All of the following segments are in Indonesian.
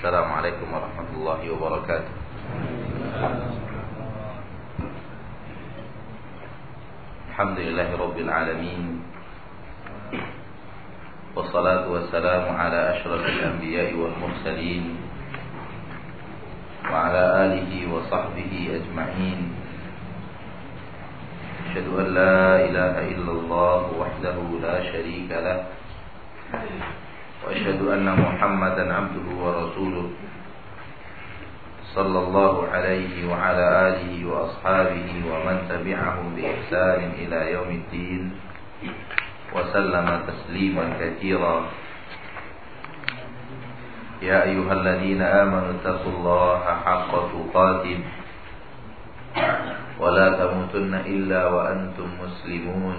السلام عليكم ورحمة الله وبركاته. الحمد لله رب العالمين والصلاة والسلام على أشرف الأنبياء والمرسلين وعلى آله وصحبه أجمعين. أشهد أن لا إله إلا الله وحده لا شريك له. وأشهد أن محمدا عبده ورسوله صلى الله عليه وعلى آله وأصحابه ومن تبعهم بإحسان إلى يوم الدين وسلم تسليما كثيرا. يا أيها الذين آمنوا اتقوا الله حق تقاته ولا تموتن إلا وأنتم مسلمون.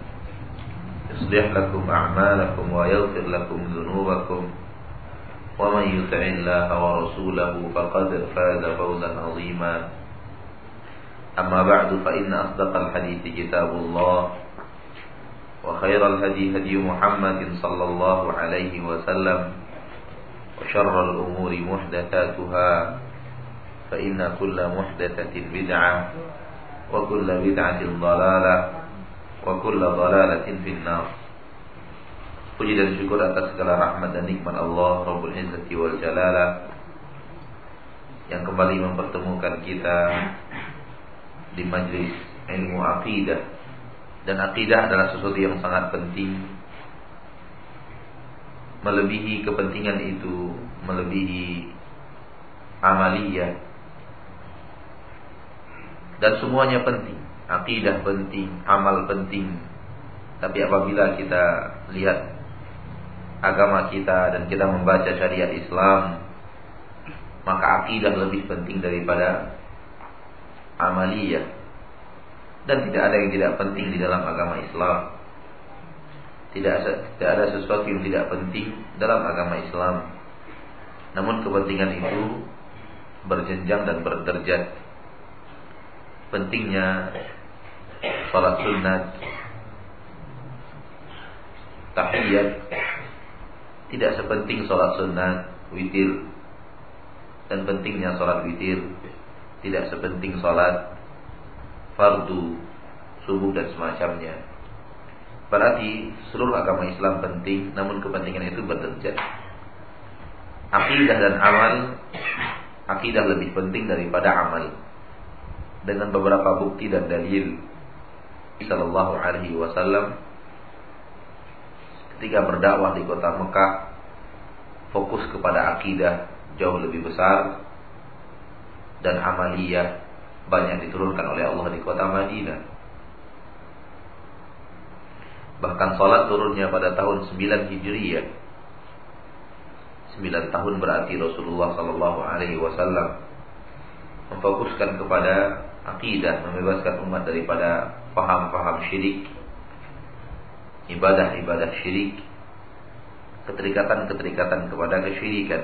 يصلح لكم أعمالكم ويغفر لكم ذنوبكم. ومن يطع الله ورسوله فقد فاز فوزا عظيما. أما بعد فإن أصدق الحديث كتاب الله وخير الهدي هدي محمد صلى الله عليه وسلم وشر الأمور محدثاتها فإن كل محدثة بدعة وكل بدعة ضلالة wa kulla dalalatin finnar. Puji dan syukur atas segala rahmat dan nikmat Allah Rabbul Izzati wal Jalala Yang kembali mempertemukan kita Di majlis ilmu akidah Dan akidah adalah sesuatu yang sangat penting. Melebihi kepentingan itu Melebihi amaliyah. Dan semuanya penting. Aqidah penting, amal penting. Tapi apabila kita lihat agama kita dan kita membaca syariat Islam maka akidah lebih penting daripada amaliyah. Dan tidak ada yang tidak penting di dalam agama Islam. Tidak ada, tidak ada sesuatu yang tidak penting dalam agama Islam. Namun kepentingan itu berjenjang dan berderajat. Pentingnya salat sunat. Tahiyat tidak sepenting sholat sunat witir. Dan pentingnya sholat witir tidak sepenting sholat fardu subuh dan semacamnya. Berarti seluruh agama Islam penting namun kepentingan itu berderajat akidah dan amal akidah lebih penting daripada amal. Dengan beberapa bukti dan dalil sallallahu alaihi wasallam ketika berdakwah di kota Mekah fokus kepada akidah jauh lebih besar dan amaliyah banyak diturunkan oleh Allah di kota Madinah. Bahkan salat turunnya pada tahun 9 Hijriyah. 9 tahun berarti Rasulullah sallallahu alaihi wasallam memfokuskan kepada akidah, membebaskan umat daripada paham-paham syirik ibadah-ibadah syirik, keterikatan-keterikatan kepada kesyirikan.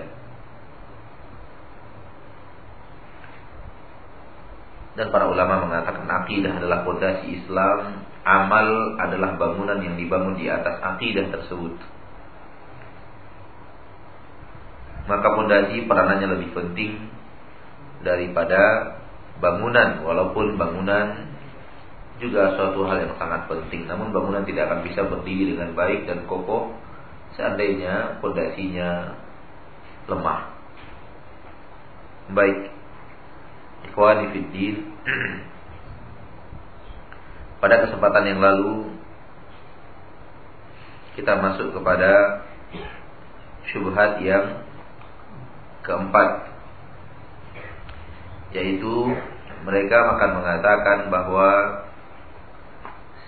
Dan para ulama mengatakan akidah adalah fondasi Islam, amal adalah bangunan yang dibangun di atas akidah tersebut. Maka fondasi peranannya lebih penting daripada bangunan, walaupun bangunan juga suatu hal yang sangat penting. Namun bangunan tidak akan bisa berdiri dengan baik dan kokoh seandainya fondasinya lemah. Baik. Ikhwani. Pada kesempatan yang lalu kita masuk kepada syubhat yang keempat yaitu mereka akan mengatakan bahwa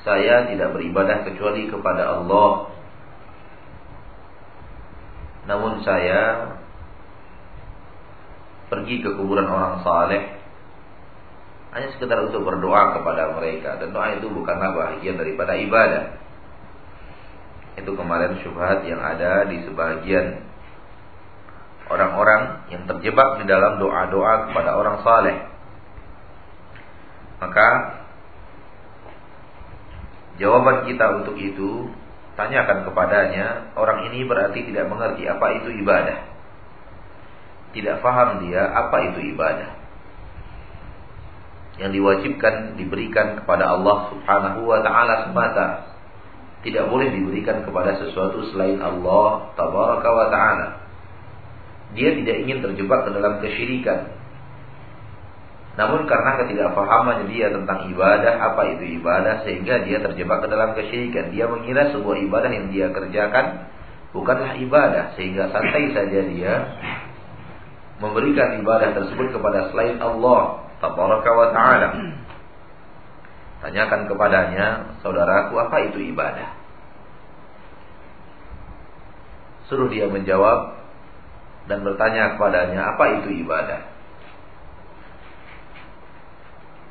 saya tidak beribadah kecuali kepada Allah. Namun saya pergi ke kuburan orang saleh hanya sekedar untuk berdoa kepada mereka dan doa itu bukanlah bagian daripada ibadah. Itu kemarin syubhat yang ada di sebagian orang-orang yang terjebak di dalam doa-doa kepada orang saleh. Maka jawaban kita untuk itu tanyakan kepadanya, orang ini berarti tidak mengerti apa itu ibadah. Tidak faham dia apa itu ibadah. Yang diwajibkan diberikan kepada Allah Subhanahu wa taala semata. Tidak boleh diberikan kepada sesuatu selain Allah Tabaraka wa taala. Dia tidak ingin terjebak ke dalam kesyirikan. Namun karena ketidakfahaman dia tentang ibadah, apa itu ibadah, sehingga dia terjebak ke dalam kesyirikan. Dia mengira sebuah ibadah yang dia kerjakan bukanlah ibadah, sehingga santai saja dia memberikan ibadah tersebut kepada selain Allah, Tabaraka Ta'ala. Tanyakan kepadanya, saudaraku, apa itu ibadah? Suruh dia menjawab, dan bertanya kepadanya apa itu ibadah.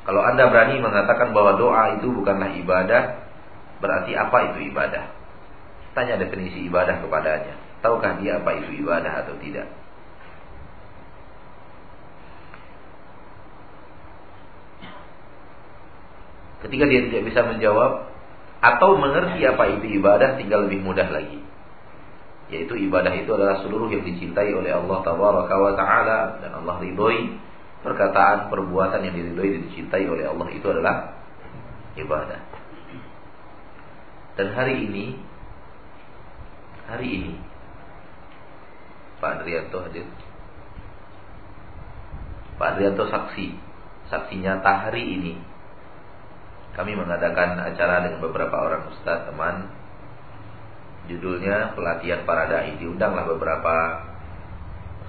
Kalau Anda berani mengatakan bahwa doa itu bukanlah ibadah, berarti apa itu ibadah? Tanya definisi ibadah kepadanya. Tahukah dia apa itu ibadah atau tidak? Ketika dia tidak bisa menjawab atau mengerti apa itu ibadah, tinggal lebih mudah lagi yaitu ibadah itu adalah seluruh yang dicintai oleh Allah taala dan Allah ridhoi perkataan perbuatan yang diridhoi dan dicintai oleh Allah itu adalah ibadah. Dan hari ini hari ini Pak Adrianto hadir. Pak Adrianto saksi saksi nyata hari ini. Kami mengadakan acara dengan beberapa orang ustaz teman. Judulnya pelatihan para dai. Diundanglah beberapa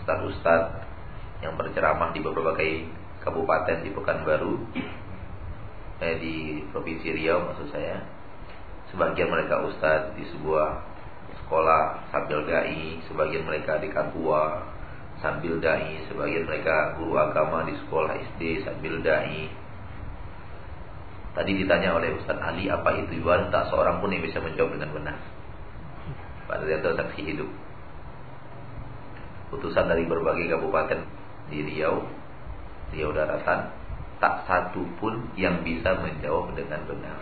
ustaz-ustaz yang berceramah di berbagai kabupaten di Pekanbaru, eh, di Provinsi Riau maksud saya. Sebagian mereka ustaz di sebuah sekolah sambil dai, sebagian mereka di Katua sambil dai, sebagian mereka guru agama di sekolah SD sambil dai. Tadi ditanya oleh Ustaz Ali apa itu ibadah, tak seorang pun yang bisa menjawab dengan benar. Pak Rianto saksi hidup Putusan dari berbagai kabupaten di Riau Riau Daratan Tak satu pun yang bisa menjawab dengan benar.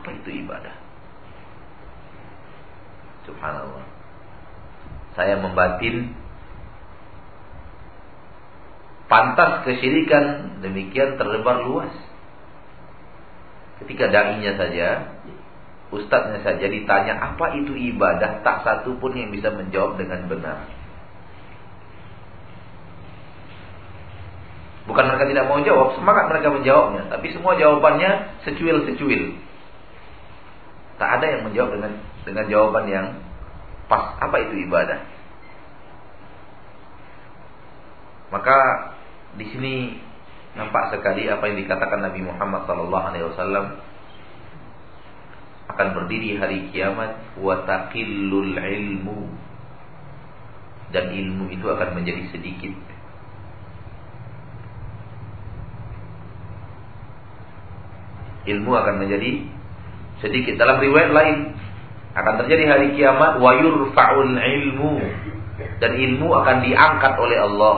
Apa itu ibadah? Subhanallah. Saya membatin Pantas kesyirikan demikian terlebar luas. Ketika da'inya saja Ustadznya saja ditanya apa itu ibadah? Tak satu pun yang bisa menjawab dengan benar Bukan mereka tidak mau jawab Semangat mereka menjawabnya. Tapi semua jawabannya secuil-secuil. Tak ada yang menjawab dengan dengan jawaban yang pas. Apa itu ibadah? Maka di sini nampak sekali apa yang dikatakan Nabi Muhammad SAW akan berdiri hari kiamat wa taqillul ilmu. Dan ilmu itu akan menjadi sedikit ilmu akan menjadi sedikit dalam riwayat lain akan terjadi hari kiamat wa yurfa'ul ilmu dan ilmu akan diangkat oleh Allah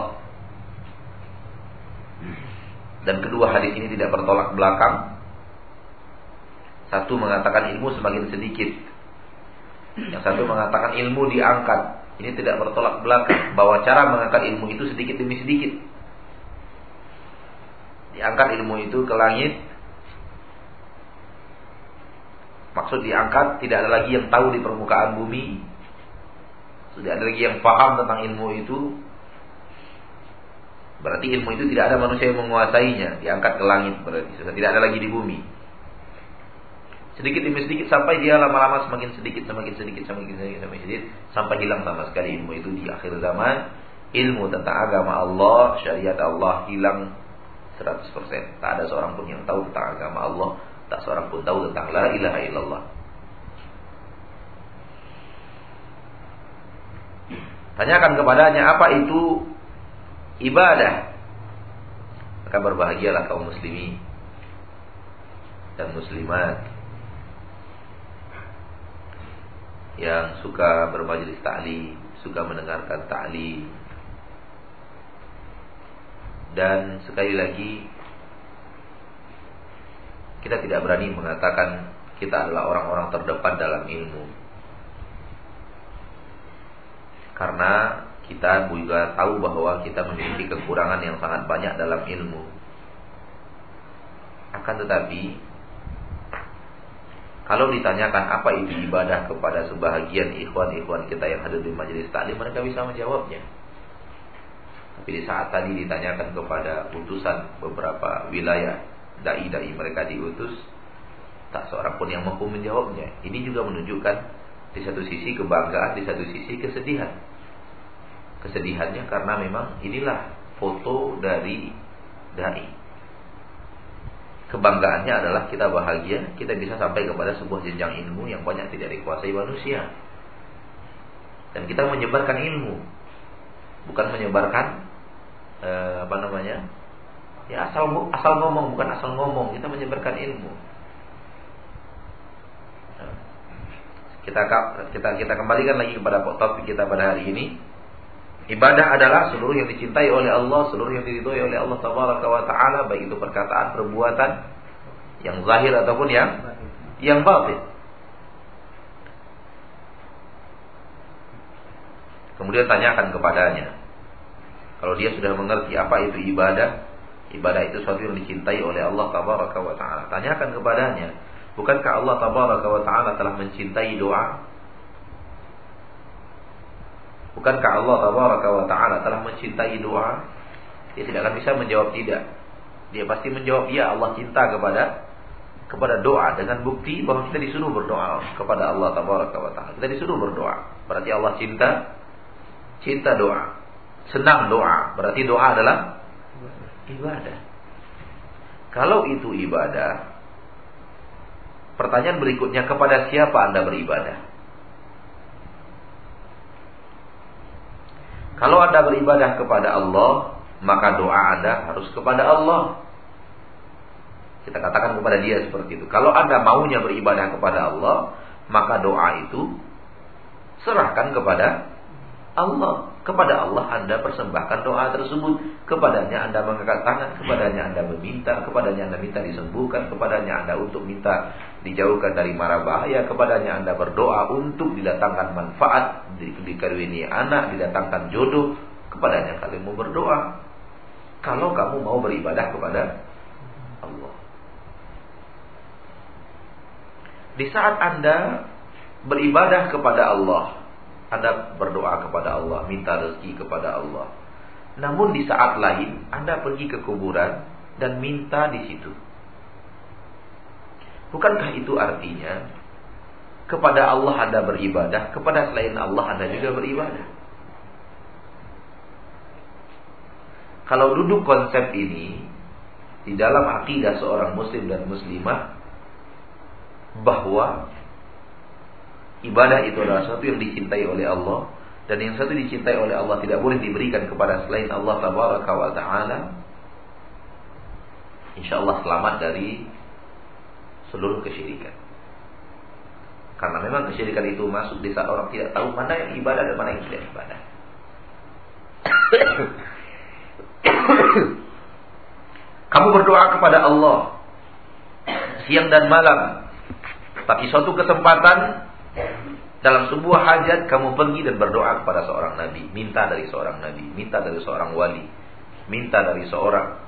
dan kedua hadis ini tidak bertolak belakang satu mengatakan ilmu semakin sedikit. Yang satu mengatakan ilmu diangkat. Ini tidak bertolak belakang bahwa cara mengangkat ilmu itu sedikit demi sedikit. Diangkat ilmu itu ke langit. Maksud diangkat tidak ada lagi yang tahu di permukaan bumi. Sudah ada lagi yang paham tentang ilmu itu. Berarti ilmu itu tidak ada manusia yang menguasainya. Diangkat ke langit berarti sudah tidak ada lagi di bumi. Sedikit demi sedikit sampai dia lama-lama semakin sedikit, semakin sedikit, semakin sedikit, semakin sedikit sampai hilang sama sekali ilmu itu di akhir zaman. Ilmu tentang agama Allah, syariat Allah hilang 100%. Tak ada seorang pun yang tahu tentang agama Allah, tak seorang pun tahu tentang la ilaha illallah. Tanyakan kepadanya apa itu ibadah. Maka berbahagialah kaum muslimin dan muslimat yang suka bermajlis ta'lim, suka mendengarkan ta'lim. Dan sekali lagi kita tidak berani mengatakan kita adalah orang-orang terdepan dalam ilmu. Karena kita juga tahu bahwa kita memiliki kekurangan yang sangat banyak dalam ilmu. Akan tetapi kalau ditanyakan apa itu ibadah kepada sebahagian ikhwan-ikhwan kita yang hadir di majelis taklim, mereka bisa menjawabnya. Tapi di saat tadi ditanyakan kepada utusan beberapa wilayah dai-dai mereka diutus, tak seorang pun yang mampu menjawabnya. Ini juga menunjukkan di satu sisi kebanggaan, di satu sisi kesedihan. Kesedihannya karena memang inilah foto dari dai kebanggaannya adalah kita bahagia, kita bisa sampai kepada sebuah jenjang ilmu yang banyak tidak dikuasai manusia. Dan kita menyebarkan ilmu, bukan menyebarkan eh, apa namanya? Ya asal asal ngomong, bukan asal ngomong, kita menyebarkan ilmu. Kita kita kita kembalikan lagi kepada topik kita pada hari ini. Ibadah adalah seluruh yang dicintai oleh Allah, seluruh yang diridhoi oleh Allah Tabaraka wa taala, baik itu perkataan, perbuatan yang zahir ataupun yang yang batin. Kemudian tanyakan kepadanya. Kalau dia sudah mengerti apa itu ibadah, ibadah itu sesuatu yang dicintai oleh Allah Tabaraka wa taala. Tanyakan kepadanya, bukankah Allah Tabaraka wa taala telah mencintai doa? Bukankah Allah tabaraka wa taala telah mencintai doa? Dia tidak akan bisa menjawab tidak. Dia pasti menjawab ya Allah cinta kepada kepada doa dengan bukti bahwa kita disuruh berdoa kepada Allah tabaraka wa taala. Kita disuruh berdoa. Berarti Allah cinta cinta doa. Senang doa. Berarti doa adalah ibadah. Kalau itu ibadah, pertanyaan berikutnya kepada siapa Anda beribadah? Kalau Anda beribadah kepada Allah, maka doa Anda harus kepada Allah. Kita katakan kepada dia seperti itu. Kalau Anda maunya beribadah kepada Allah, maka doa itu serahkan kepada Allah. Kepada Allah Anda persembahkan doa tersebut. Kepadanya Anda mengangkat tangan, kepadanya Anda meminta, kepadanya Anda minta disembuhkan, kepadanya Anda untuk minta dijauhkan dari mara bahaya, kepadanya Anda berdoa untuk didatangkan manfaat, dikaruniai anak, didatangkan jodoh, kepadanya kalian mau berdoa. Kalau kamu mau beribadah kepada Allah. Di saat Anda beribadah kepada Allah, Anda berdoa kepada Allah, minta rezeki kepada Allah. Namun di saat lain Anda pergi ke kuburan dan minta di situ. Bukankah itu artinya kepada Allah Anda beribadah, kepada selain Allah Anda juga beribadah? Kalau duduk konsep ini di dalam akidah seorang muslim dan muslimah bahwa ibadah itu adalah sesuatu yang dicintai oleh Allah dan yang satu dicintai oleh Allah tidak boleh diberikan kepada selain Allah tabaraka wa taala insyaallah selamat dari seluruh kesyirikan. Karena memang kesyirikan itu masuk di saat orang tidak tahu mana yang ibadah dan mana yang tidak ibadah. Kamu berdoa kepada Allah siang dan malam. Tapi suatu kesempatan dalam sebuah hajat kamu pergi dan berdoa kepada seorang nabi, minta dari seorang nabi, minta dari seorang wali, minta dari seorang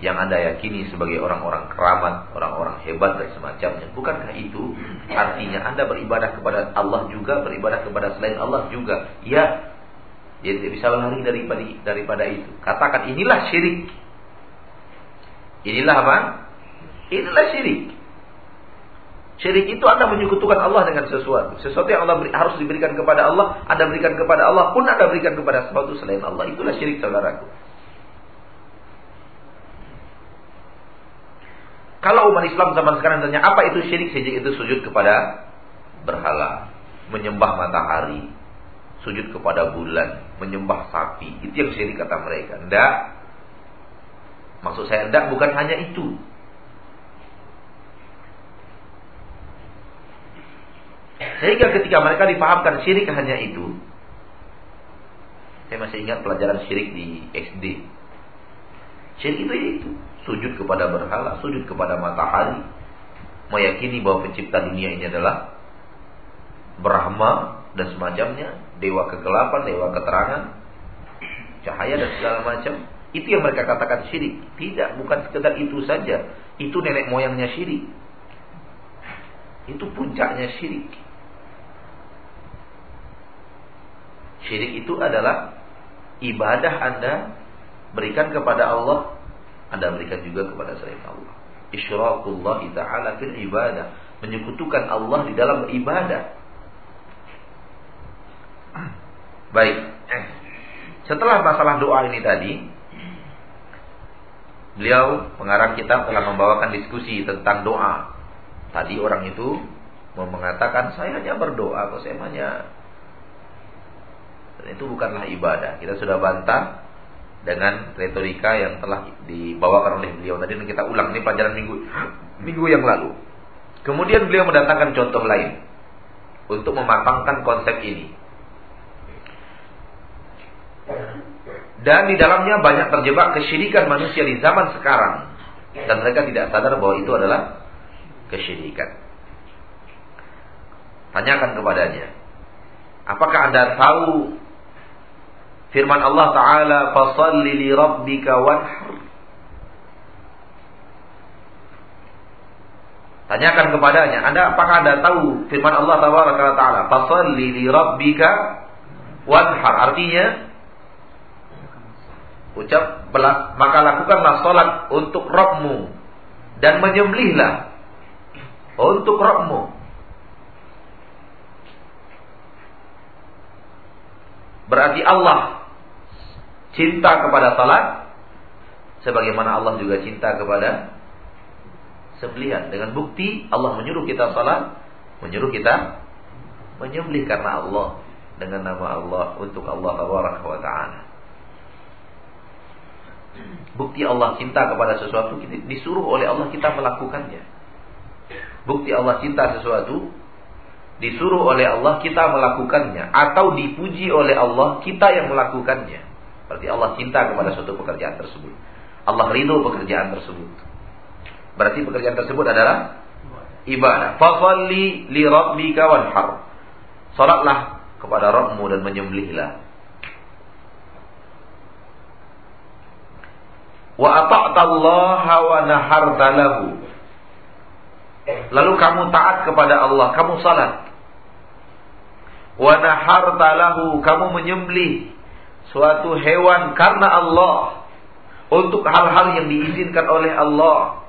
yang Anda yakini sebagai orang-orang keramat, orang-orang hebat dan semacamnya. Bukankah itu artinya Anda beribadah kepada Allah juga, beribadah kepada selain Allah juga? Ya, dia tidak bisa lari daripada daripada itu. Katakan inilah syirik. Inilah apa? Inilah syirik. Syirik itu Anda menyekutukan Allah dengan sesuatu. Sesuatu yang Allah beri, harus diberikan kepada Allah, Anda berikan kepada Allah, pun Anda berikan kepada sesuatu selain Allah. Itulah syirik saudaraku. Kalau umat Islam zaman sekarang tanya apa itu syirik? Syirik itu sujud kepada berhala, menyembah matahari, sujud kepada bulan, menyembah sapi. Itu yang syirik kata mereka. Tidak. Maksud saya tidak bukan hanya itu. Sehingga ketika mereka dipahamkan syirik hanya itu, saya masih ingat pelajaran syirik di SD. Syirik itu itu sujud kepada berhala, sujud kepada matahari, meyakini bahwa pencipta dunia ini adalah Brahma dan semacamnya, dewa kegelapan, dewa keterangan, cahaya dan segala macam. Itu yang mereka katakan syirik. Tidak, bukan sekedar itu saja. Itu nenek moyangnya syirik. Itu puncaknya syirik. Syirik itu adalah ibadah Anda berikan kepada Allah, Anda berikan juga kepada selain Allah. Isyrakullah ta'ala fil ibadah. Menyekutukan Allah di dalam ibadah. Baik. Setelah masalah doa ini tadi, beliau pengarang kitab telah membawakan diskusi tentang doa. Tadi orang itu mengatakan saya hanya berdoa, kok saya hanya dan itu bukanlah ibadah. Kita sudah bantah dengan retorika yang telah dibawakan oleh beliau tadi kita ulang ini pelajaran minggu minggu yang lalu. Kemudian beliau mendatangkan contoh lain untuk mematangkan konsep ini. Dan di dalamnya banyak terjebak kesyirikan manusia di zaman sekarang. Dan mereka tidak sadar bahwa itu adalah kesyirikan. Tanyakan kepadanya. Apakah Anda tahu firman Allah Ta'ala Fasalli li rabbika wanhar Tanyakan kepadanya, Anda apakah Anda tahu firman Allah Ta'ala Fasalli li rabbika wanhar Artinya Ucap maka lakukanlah salat untuk Rabbmu dan menyembelihlah untuk Rabbmu. Berarti Allah cinta kepada salat sebagaimana Allah juga cinta kepada sembelihan. Dengan bukti Allah menyuruh kita salat, menyuruh kita menyembelih karena Allah dengan nama Allah untuk Allah wa taala. Bukti Allah cinta kepada sesuatu disuruh oleh Allah kita melakukannya. Bukti Allah cinta sesuatu disuruh oleh Allah kita melakukannya atau dipuji oleh Allah kita yang melakukannya. Berarti Allah cinta kepada suatu pekerjaan tersebut. Allah ridho pekerjaan tersebut. Berarti pekerjaan tersebut adalah ibadah. Fafalli li rabbika wanhar. Salatlah kepada Rabbmu dan menyembelihlah. wa ata'tallaha wa naharta lahu. Lalu kamu taat kepada Allah, kamu salat. Wa naharta lahu, kamu menyembelih suatu hewan karena Allah untuk hal-hal yang diizinkan oleh Allah.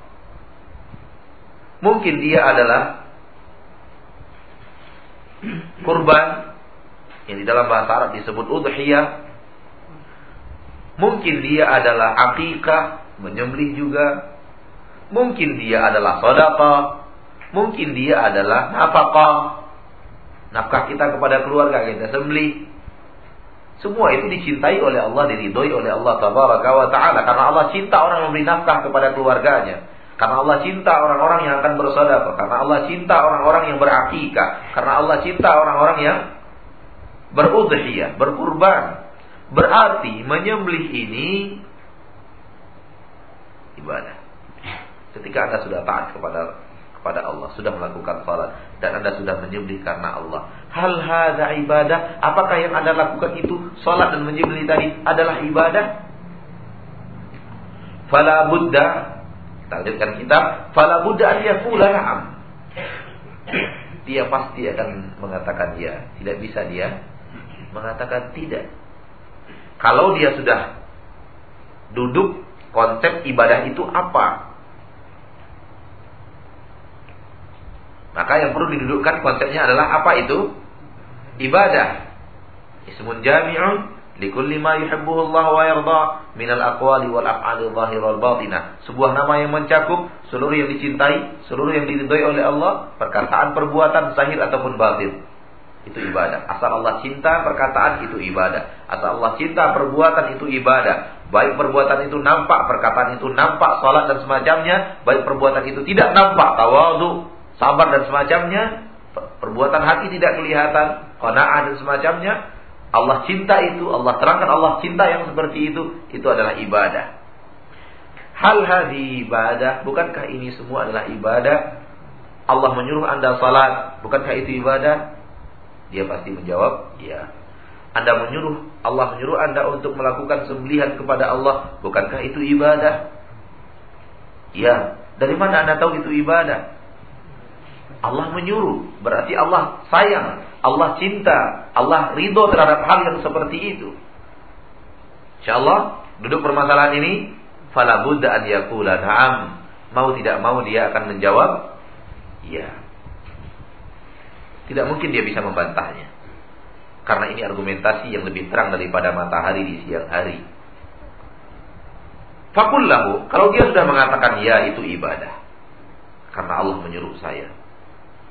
Mungkin dia adalah kurban yang di dalam bahasa Arab disebut udhiyah Mungkin dia adalah akikah, menyembelih juga. Mungkin dia adalah sedekah. Mungkin dia adalah nafkah. Nafkah kita kepada keluarga kita sembelih. Semua itu dicintai oleh Allah, diridhoi oleh Allah tabaraka wa taala karena Allah cinta orang yang memberi nafkah kepada keluarganya. Karena Allah cinta orang-orang yang akan bersedekah, karena Allah cinta orang-orang yang berakikah, karena Allah cinta orang-orang yang berudhiyah, berkurban. Berarti menyembelih ini ibadah. Ketika Anda sudah taat kepada kepada Allah, sudah melakukan salat dan Anda sudah menyembelih karena Allah. Hal hadza ibadah? Apakah yang Anda lakukan itu salat dan menyembelih tadi adalah ibadah? Fala buddha kita lanjutkan kitab, fala buddha an yaqula na'am. Dia pasti akan mengatakan ya, tidak bisa dia mengatakan tidak. Kalau dia sudah duduk konsep ibadah itu apa? Maka yang perlu didudukkan konsepnya adalah apa itu? Ibadah. Ismun jami'un likulli ma Allah wa yarda min al-aqwali wal af'ali dhahir wal batinah. Sebuah nama yang mencakup seluruh yang dicintai, seluruh yang diridhai oleh Allah, perkataan, perbuatan zahir ataupun batin. itu ibadah. Asal Allah cinta, perkataan itu ibadah. Asal Allah cinta, perbuatan itu ibadah. Baik perbuatan itu nampak, perkataan itu nampak, salat dan semacamnya. Baik perbuatan itu tidak nampak, tawadu, sabar dan semacamnya. Perbuatan hati tidak kelihatan, qanaah dan semacamnya. Allah cinta itu, Allah terangkan Allah cinta yang seperti itu, itu adalah ibadah. Hal hadi ibadah, bukankah ini semua adalah ibadah? Allah menyuruh Anda salat, bukankah itu ibadah? Dia pasti menjawab, ya. Anda menyuruh, Allah menyuruh Anda untuk melakukan sembelihan kepada Allah. Bukankah itu ibadah? Ya. Dari mana Anda tahu itu ibadah? Allah menyuruh. Berarti Allah sayang. Allah cinta. Allah ridho terhadap hal yang seperti itu. InsyaAllah, duduk permasalahan ini. Fala buddha an yakula na'am. Mau tidak mau dia akan menjawab. Ya. Tidak mungkin dia bisa membantahnya. Karena ini argumentasi yang lebih terang daripada matahari di siang hari. Fakullahu, kalau dia sudah mengatakan ya itu ibadah. Karena Allah menyuruh saya.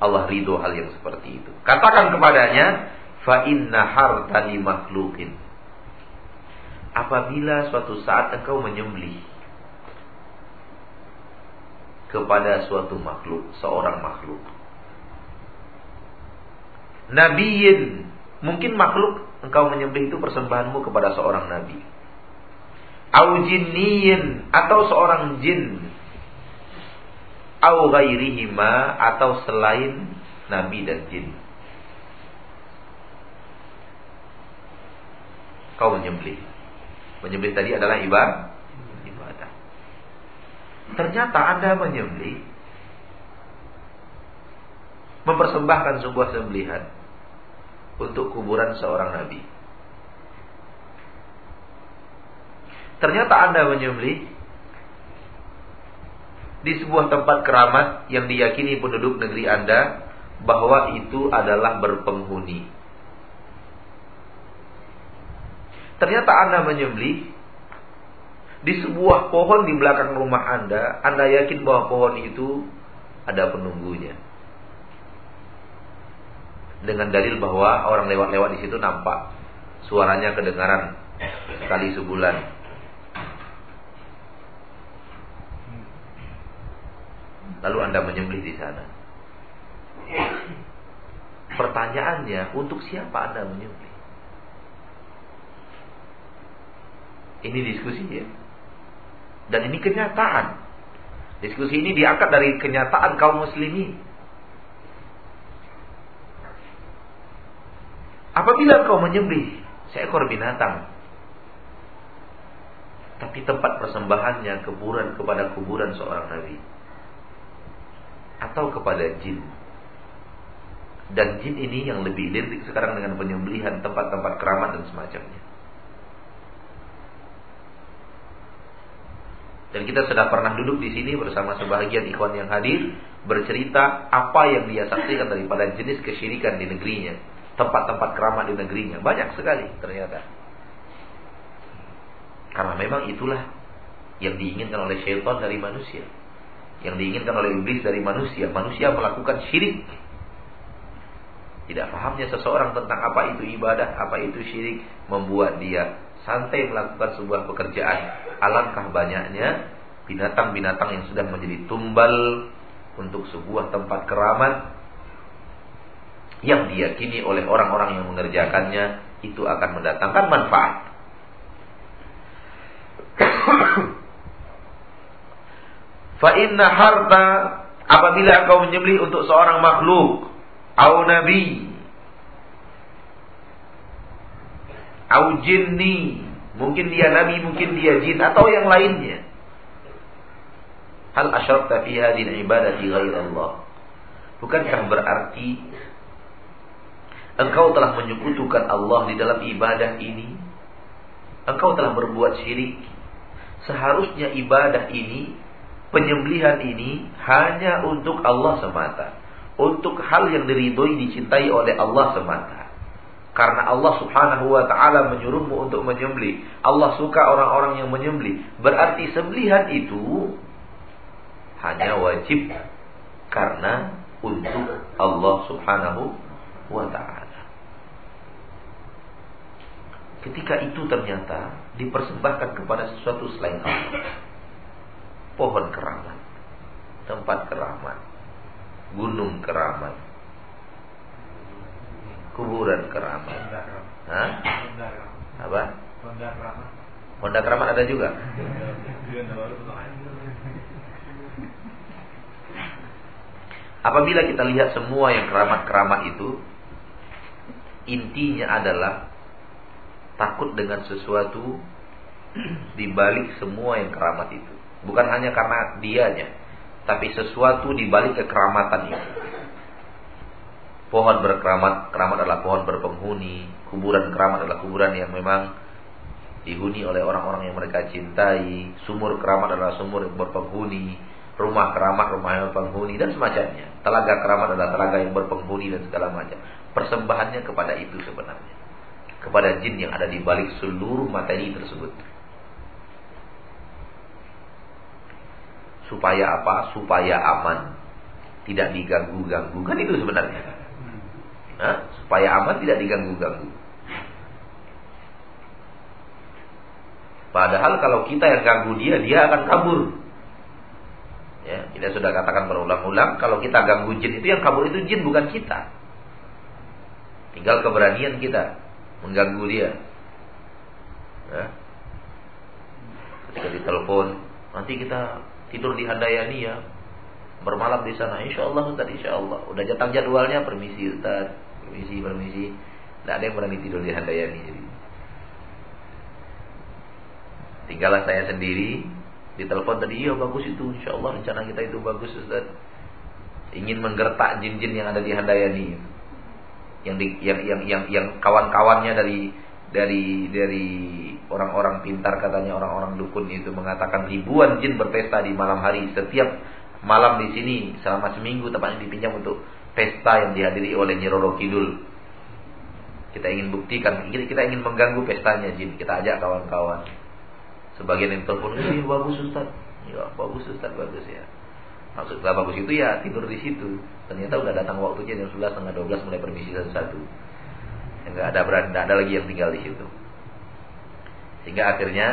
Allah ridho hal yang seperti itu. Katakan kepadanya, fa inna hartani makhlukin. Apabila suatu saat engkau menyembelih kepada suatu makhluk, seorang makhluk nabiyin. Mungkin makhluk engkau menyembelih itu persembahanmu kepada seorang nabi. Au jinniyin atau seorang jin. Au ghairihima atau selain nabi dan jin. Kau menyembelih. Menyembelih tadi adalah ibadah. Ibadah. Ternyata Anda menyembelih mempersembahkan sebuah sembelihan untuk kuburan seorang nabi. Ternyata Anda menyembelih di sebuah tempat keramat yang diyakini penduduk negeri Anda bahwa itu adalah berpenghuni. Ternyata Anda menyembelih di sebuah pohon di belakang rumah Anda, Anda yakin bahwa pohon itu ada penunggunya dengan dalil bahwa orang lewat-lewat di situ nampak suaranya kedengaran sekali sebulan. Lalu Anda menyembelih di sana. Pertanyaannya, untuk siapa Anda menyembelih? Ini diskusi ya. Dan ini kenyataan. Diskusi ini diangkat dari kenyataan kaum muslimin. Apabila kau menyembelih seekor binatang tapi tempat persembahannya kuburan kepada kuburan seorang nabi atau kepada jin dan jin ini yang lebih identik sekarang dengan penyembelihan tempat-tempat keramat dan semacamnya dan kita sudah pernah duduk di sini bersama sebahagian ikhwan yang hadir bercerita apa yang dia saksikan daripada jenis kesyirikan di negerinya tempat-tempat keramat di negerinya. Banyak sekali ternyata. Karena memang itulah yang diinginkan oleh syaitan dari manusia. Yang diinginkan oleh iblis dari manusia. Manusia melakukan syirik. Tidak pahamnya seseorang tentang apa itu ibadah, apa itu syirik. Membuat dia santai melakukan sebuah pekerjaan. Alangkah banyaknya binatang-binatang yang sudah menjadi tumbal untuk sebuah tempat keramat yang diyakini oleh orang-orang yang mengerjakannya itu akan mendatangkan manfaat. Fa inna harta apabila engkau menyembelih untuk seorang makhluk au nabi au jinni mungkin dia nabi mungkin dia jin atau yang lainnya. Hal asyarta fi hadhihi ibadati ghairallah bukankah berarti engkau telah menyekutukan Allah di dalam ibadah ini, engkau telah berbuat syirik. Seharusnya ibadah ini, penyembelihan ini hanya untuk Allah semata. Untuk hal yang diridhoi dicintai oleh Allah semata. Karena Allah subhanahu wa ta'ala menyuruhmu untuk menyembelih. Allah suka orang-orang yang menyembelih. Berarti sembelihan itu hanya wajib karena untuk Allah subhanahu wa ta'ala. ketika itu ternyata dipersembahkan kepada sesuatu selain Allah. Pohon keramat, tempat keramat, gunung keramat, kuburan keramat. Apa? Honda keramat ada juga. Apabila kita lihat semua yang keramat-keramat itu Intinya adalah Takut dengan sesuatu Di balik semua yang keramat itu Bukan hanya karena dianya Tapi sesuatu di balik kekeramatan itu Pohon berkeramat Keramat adalah pohon berpenghuni Kuburan keramat adalah kuburan yang memang Dihuni oleh orang-orang yang mereka cintai Sumur keramat adalah sumur yang berpenghuni rumah keramat, rumah yang berpenghuni dan semacamnya. Telaga keramat adalah telaga yang berpenghuni dan segala macam. Persembahannya kepada itu sebenarnya. Kepada jin yang ada di balik seluruh materi tersebut. Supaya apa? Supaya aman. Tidak diganggu-ganggu. Kan itu sebenarnya. Hah? Supaya aman tidak diganggu-ganggu. Padahal kalau kita yang ganggu dia, dia akan kabur. Ya, kita sudah katakan berulang-ulang kalau kita ganggu jin itu yang kabur itu jin bukan kita. Tinggal keberanian kita mengganggu dia. Ya. Ketika ditelepon, nanti kita tidur di Handayani ya. Bermalam di sana, insya Allah Ustaz, insya Allah. Udah jatah jadwalnya, permisi Ustaz, permisi, permisi. Tidak ada yang berani tidur di Handayani. Jadi. Tinggallah saya sendiri Ditelepon tadi, iya bagus itu, insya Allah rencana kita itu bagus Ustaz. Ingin menggertak jin-jin yang ada di Handayani. Yang di, yang yang, yang kawan-kawannya dari dari dari orang-orang pintar katanya orang-orang dukun itu mengatakan ribuan jin berpesta di malam hari setiap malam di sini selama seminggu tepatnya dipinjam untuk pesta yang dihadiri oleh Nyiroro Kidul. Kita ingin buktikan, kita ingin mengganggu pestanya jin, kita ajak kawan-kawan. Sebagian yang telepon, ini bagus Ustaz. Ya, bagus Ustaz, bagus ya. Maksudnya bagus itu ya tidur di situ. Ternyata udah datang waktunya jam 11 setengah 12 mulai permisi satu-satu. Enggak ada berani, enggak ada lagi yang tinggal di situ. Sehingga akhirnya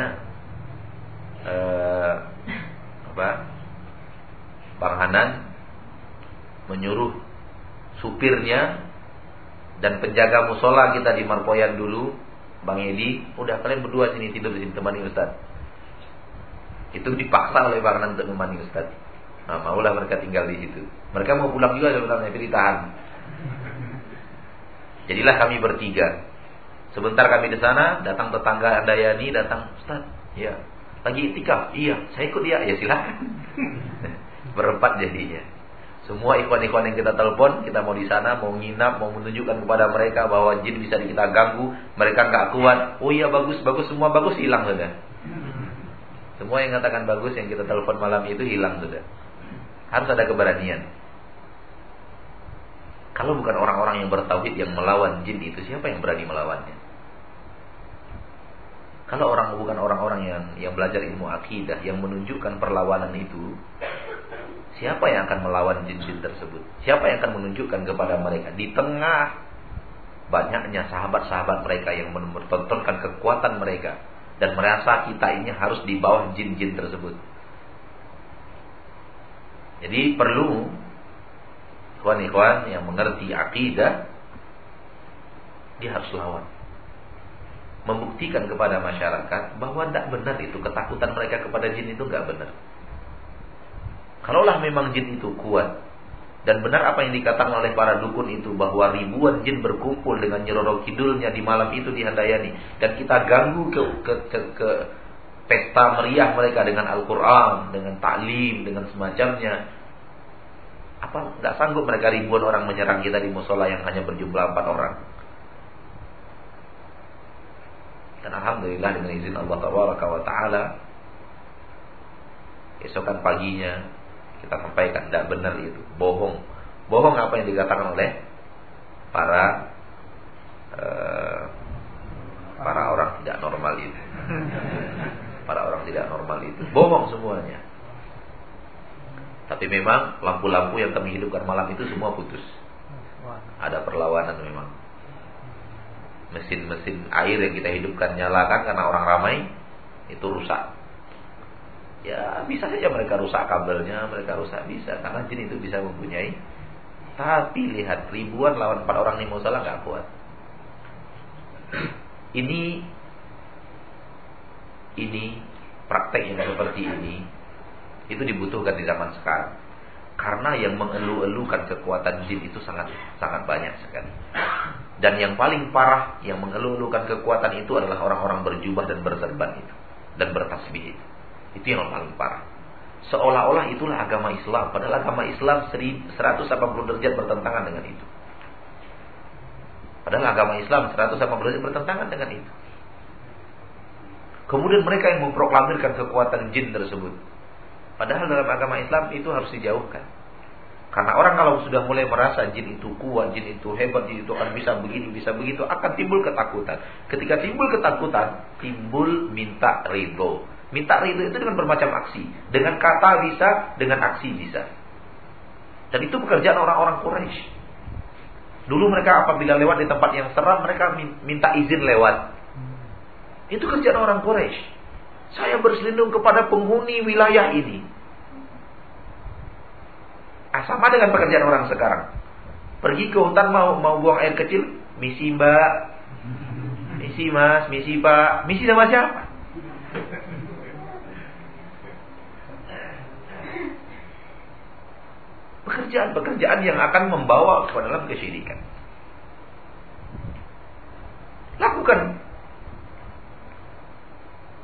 eh, apa? Bang Hanan menyuruh supirnya dan penjaga musola kita di Marpoyan dulu, Bang Edi, udah kalian berdua sini tidur di sini temani Ustaz. Itu dipaksa oleh Bang untuk memani Ustaz. Nah, maulah mereka tinggal di situ. Mereka mau pulang juga sebenarnya, tapi ditahan. Jadilah kami bertiga. Sebentar kami di sana, datang tetangga Andayani, datang Ustaz. Ya, lagi itikaf. Iya, saya ikut dia. Ya silakan. Berempat jadinya. Semua ikhwan-ikhwan yang kita telepon, kita mau di sana, mau nginap, mau menunjukkan kepada mereka bahwa jin bisa kita ganggu, mereka nggak kuat. Oh iya bagus, bagus semua bagus hilang sudah. Semua yang katakan bagus yang kita telepon malam itu hilang sudah. Harus ada keberanian. Kalau bukan orang-orang yang bertauhid yang melawan jin itu, siapa yang berani melawannya? Kalau orang bukan orang-orang yang yang belajar ilmu akidah yang menunjukkan perlawanan itu, siapa yang akan melawan jin-jin tersebut? Siapa yang akan menunjukkan kepada mereka di tengah banyaknya sahabat-sahabat mereka yang menontonkan kekuatan mereka dan merasa kita ini harus di bawah jin-jin tersebut. Jadi perlu ikhwan-ikhwan yang mengerti akidah dia harus lawan. Membuktikan kepada masyarakat bahwa tidak benar itu ketakutan mereka kepada jin itu nggak benar. Kalaulah memang jin itu kuat, dan benar apa yang dikatakan oleh para dukun itu bahwa ribuan jin berkumpul dengan nyeroro kidulnya di malam itu di Handayani dan kita ganggu ke ke ke, ke pesta meriah mereka dengan Al-Qur'an, dengan taklim, dengan semacamnya. Apa nggak sanggup mereka ribuan orang menyerang kita di musola yang hanya berjumlah empat orang? Dan alhamdulillah dengan izin Allah Taala esokan paginya kita sampaikan tidak benar itu, bohong. Bohong apa yang dikatakan oleh para uh, para orang tidak normal itu. Para orang tidak normal itu. Bohong semuanya. Tapi memang lampu-lampu yang kami hidupkan malam itu semua putus. Ada perlawanan memang. mesin-mesin air yang kita hidupkan nyalakan karena orang ramai itu rusak. Ya bisa saja mereka rusak kabelnya, mereka rusak bisa karena jin itu bisa mempunyai. Tapi lihat ribuan lawan empat orang ini mau salah nggak kuat. Ini ini praktek yang seperti ini itu dibutuhkan di zaman sekarang. Karena yang mengeluh-elukan kekuatan jin itu sangat sangat banyak sekali. Dan yang paling parah yang mengeluh-elukan kekuatan itu adalah orang-orang berjubah dan berserban itu dan bertasbih itu. Itu yang paling parah. Seolah-olah itulah agama Islam, padahal agama Islam 180 derajat bertentangan dengan itu. Padahal agama Islam 180 derajat bertentangan dengan itu. Kemudian mereka yang memproklamirkan kekuatan jin tersebut. Padahal dalam agama Islam itu harus dijauhkan. Karena orang kalau sudah mulai merasa jin itu kuat, jin itu hebat, jin itu akan bisa begini, bisa begitu, akan timbul ketakutan. Ketika timbul ketakutan, timbul minta ridho. Minta ridho itu dengan bermacam aksi. Dengan kata bisa, dengan aksi bisa. Dan itu pekerjaan orang-orang Quraisy. Dulu mereka apabila lewat di tempat yang seram, mereka minta izin lewat. Itu kerjaan orang Quraisy. Saya berselindung kepada penghuni wilayah ini. Ah, sama dengan pekerjaan orang sekarang. Pergi ke hutan mau mau buang air kecil, misi mbak, misi mas, misi pak, misi sama siapa? Pekerjaan-pekerjaan yang akan membawa kepada dalam kesyirikan. Lakukan.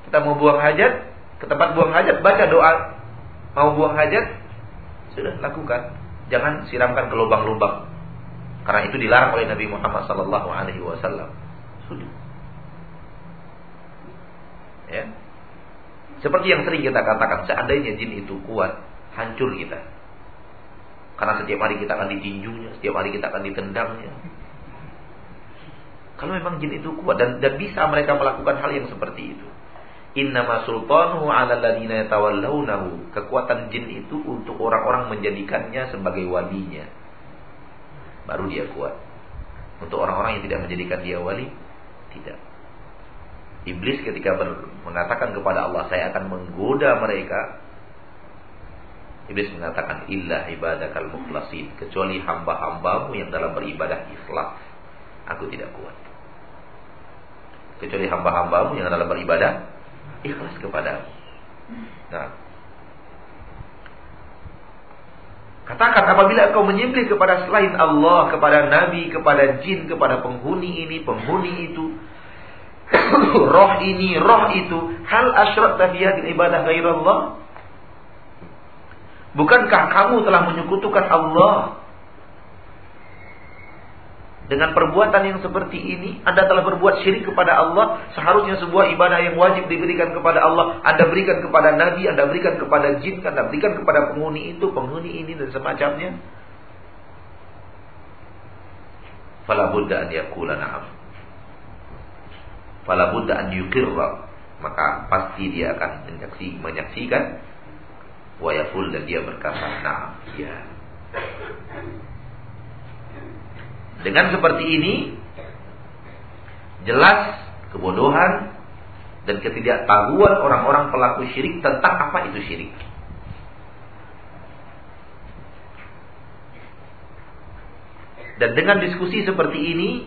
Kita mau buang hajat, ke tempat buang hajat, baca doa. Mau buang hajat, sudah lakukan. Jangan siramkan ke lubang-lubang. Karena itu dilarang oleh Nabi Muhammad sallallahu alaihi wasallam. Sudah. Ya. Seperti yang sering kita katakan, seandainya jin itu kuat, hancur kita. Karena setiap hari kita akan ditinjunya, setiap hari kita akan ditendangnya. Kalau memang jin itu kuat dan, dan bisa mereka melakukan hal yang seperti itu. Innama sultanuhu 'ala alladziina yatawallawnahu. Kekuatan jin itu untuk orang-orang menjadikannya sebagai walinya. Baru dia kuat. Untuk orang-orang yang tidak menjadikan dia wali, tidak. Iblis ketika mengatakan kepada Allah, saya akan menggoda mereka. Iblis mengatakan, illa ibadakal mukhlasin. Kecuali hamba-hambamu yang dalam beribadah ikhlas. Aku tidak kuat. Kecuali hamba-hambamu yang dalam beribadah ikhlas kepada Nah. Katakan apabila kau menyembelih kepada selain Allah, kepada nabi, kepada jin, kepada penghuni ini, penghuni itu, roh ini, roh itu, hal asyrak di ibadah Allah? Bukankah kamu telah menyekutukan Allah dengan perbuatan yang seperti ini, Anda telah berbuat syirik kepada Allah. Seharusnya sebuah ibadah yang wajib diberikan kepada Allah, Anda berikan kepada Nabi, Anda berikan kepada jin, Anda berikan kepada penghuni itu, penghuni ini dan semacamnya. Fala budda an yakula na'am. Fala budda an yukirra. Maka pasti dia akan menyaksi, menyaksikan wa yaful dan dia berkata na'am. Ya. Dengan seperti ini jelas kebodohan dan ketidaktahuan orang-orang pelaku syirik tentang apa itu syirik. Dan dengan diskusi seperti ini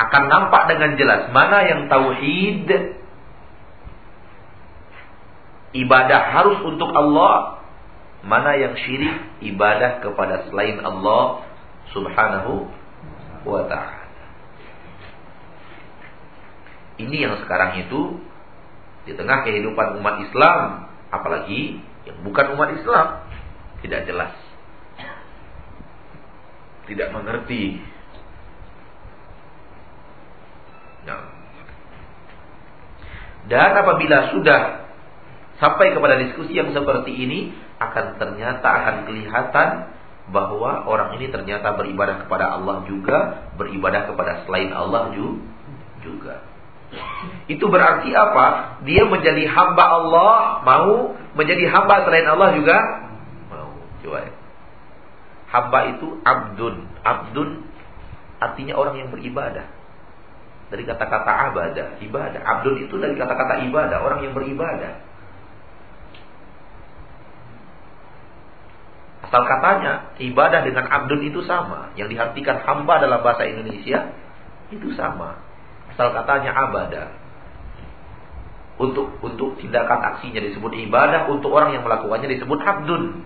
akan nampak dengan jelas mana yang tauhid ibadah harus untuk Allah, mana yang syirik ibadah kepada selain Allah Subhanahu wa ta'ala. Ini yang sekarang itu di tengah kehidupan umat Islam, apalagi yang bukan umat Islam, tidak jelas. Tidak mengerti. Nah. Dan apabila sudah sampai kepada diskusi yang seperti ini, akan ternyata akan kelihatan bahwa orang ini ternyata beribadah kepada Allah juga, beribadah kepada selain Allah juga. Itu berarti apa? Dia menjadi hamba Allah, mau menjadi hamba selain Allah juga mau. Coba ya. Hamba itu abdun. Abdun artinya orang yang beribadah. Dari kata-kata abadah, ibadah. Abdun itu dari kata-kata ibadah, orang yang beribadah. Asal katanya ibadah dengan abdun itu sama. Yang diartikan hamba dalam bahasa Indonesia itu sama. Asal katanya abadah. Untuk untuk tindakan aksinya disebut ibadah, untuk orang yang melakukannya disebut abdun.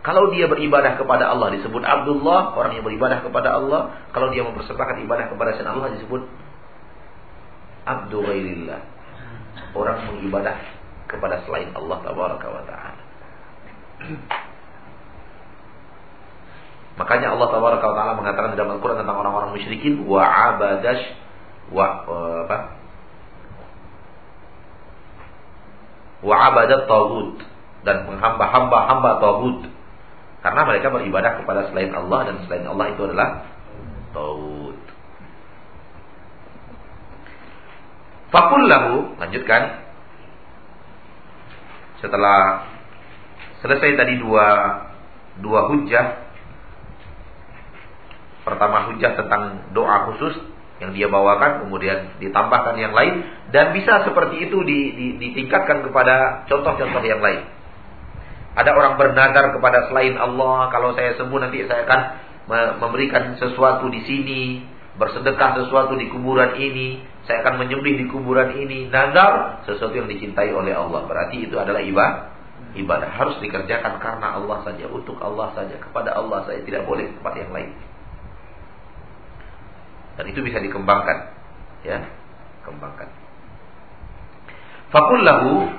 Kalau dia beribadah kepada Allah disebut Abdullah, orang yang beribadah kepada Allah. Kalau dia mempersembahkan ibadah kepada selain Allah disebut Abdul Ghairillah. Orang mengibadah kepada selain Allah tabaraka wa taala. Makanya Allah taala mengatakan dalam Al-Qur'an tentang orang-orang musyrikin wa abadash wa apa? Wa abadat dan menghamba-hamba hamba tagut karena mereka beribadah kepada selain Allah dan selain Allah itu adalah Taud. Fakullahu lanjutkan. Setelah selesai tadi dua dua hujah. Pertama hujah tentang doa khusus yang dia bawakan, kemudian ditambahkan yang lain dan bisa seperti itu ditingkatkan kepada contoh-contoh yang lain. Ada orang bernadar kepada selain Allah, kalau saya sembuh nanti saya akan memberikan sesuatu di sini, bersedekah sesuatu di kuburan ini, saya akan menyembelih di kuburan ini. Nadar sesuatu yang dicintai oleh Allah. Berarti itu adalah ibadah. Ibadah harus dikerjakan karena Allah saja, untuk Allah saja, kepada Allah saja, tidak boleh tempat yang lain. Dan itu bisa dikembangkan, ya, kembangkan. Fakullahu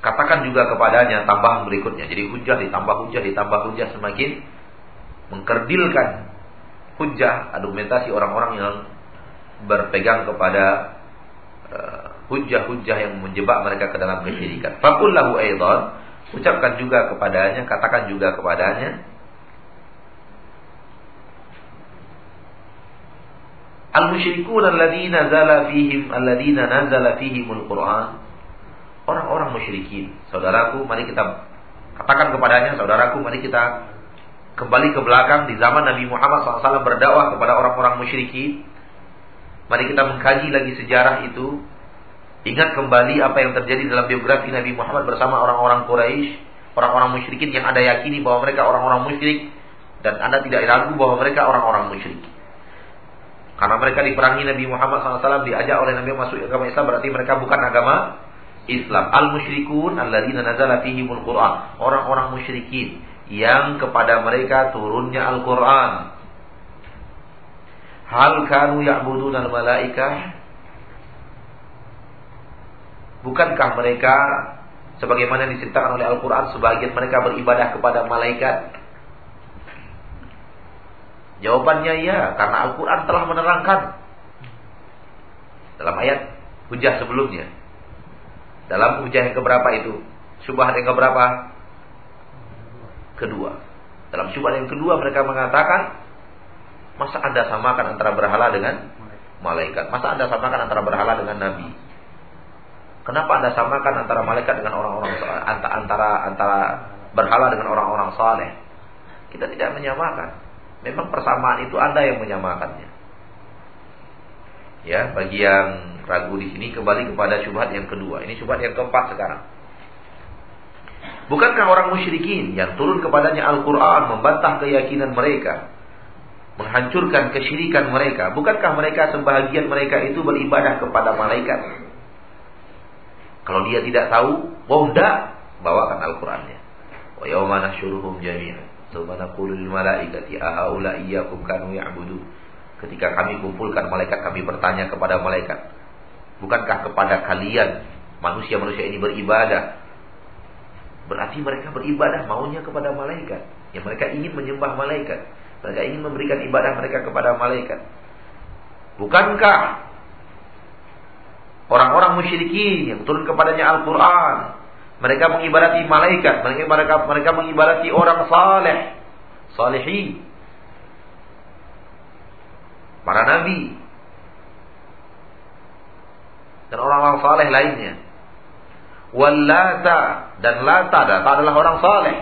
Katakan juga kepadanya tambahan berikutnya. Jadi hujah ditambah hujah ditambah hujah semakin mengkerdilkan hujah argumentasi orang-orang yang berpegang kepada uh, hujah-hujah yang menjebak mereka ke dalam kesyirikan. Fakul lahu aidan, ucapkan juga kepadanya, katakan juga kepadanya Al-musyrikun alladziina nazala fihim alladziina nazala fihimul Qur'an orang-orang musyrikin. Saudaraku, mari kita katakan kepadanya, saudaraku, mari kita kembali ke belakang di zaman Nabi Muhammad SAW berdakwah kepada orang-orang musyrikin. Mari kita mengkaji lagi sejarah itu. Ingat kembali apa yang terjadi dalam biografi Nabi Muhammad bersama orang-orang Quraisy, orang-orang musyrikin yang Anda yakini bahwa mereka orang-orang musyrik dan Anda tidak ragu bahwa mereka orang-orang musyrik. Karena mereka diperangi Nabi Muhammad SAW diajak oleh Nabi masuk agama Islam berarti mereka bukan agama Islam. Al-musyrikun alladzina nazala fihimul Qur'an. Orang-orang musyrikin yang kepada mereka turunnya Al-Qur'an. Hal kanu ya'budun al-malaikah? Bukankah mereka sebagaimana diceritakan oleh Al-Qur'an sebagian mereka beribadah kepada malaikat? Jawabannya ya, karena Al-Qur'an telah menerangkan dalam ayat hujah sebelumnya dalam hujah yang keberapa itu? Syubhat yang keberapa? Kedua. Dalam syubhat yang kedua mereka mengatakan, masa Anda samakan antara berhala dengan malaikat? Masa Anda samakan antara berhala dengan nabi? Kenapa Anda samakan antara malaikat dengan orang-orang antara antara berhala dengan orang-orang saleh? Kita tidak menyamakan. Memang persamaan itu Anda yang menyamakannya. Ya, bagi yang ragu di sini kembali kepada syubhat yang kedua. Ini syubhat yang keempat sekarang. Bukankah orang musyrikin yang turun kepadanya Al-Quran membantah keyakinan mereka, menghancurkan kesyirikan mereka? Bukankah mereka sebahagian mereka itu beribadah kepada malaikat? Kalau dia tidak tahu, oh enggak, bawakan Al-Qurannya. Wa yawma nahsyuruhum jami'an. Tsumma naqulu lil malaikati ahaula iyyakum kanu ya'budu. Ketika kami kumpulkan malaikat, kami bertanya kepada malaikat, Bukankah kepada kalian manusia-manusia ini beribadah? Berarti mereka beribadah maunya kepada malaikat. Yang mereka ingin menyembah malaikat. Mereka ingin memberikan ibadah mereka kepada malaikat. Bukankah orang-orang musyrikin yang turun kepadanya Al-Quran. Mereka mengibadati malaikat. Mereka, mereka, mereka mengibadati orang saleh. Salihin. Para nabi dan orang-orang saleh lainnya. Wallata dan Lata, Lata adalah orang saleh.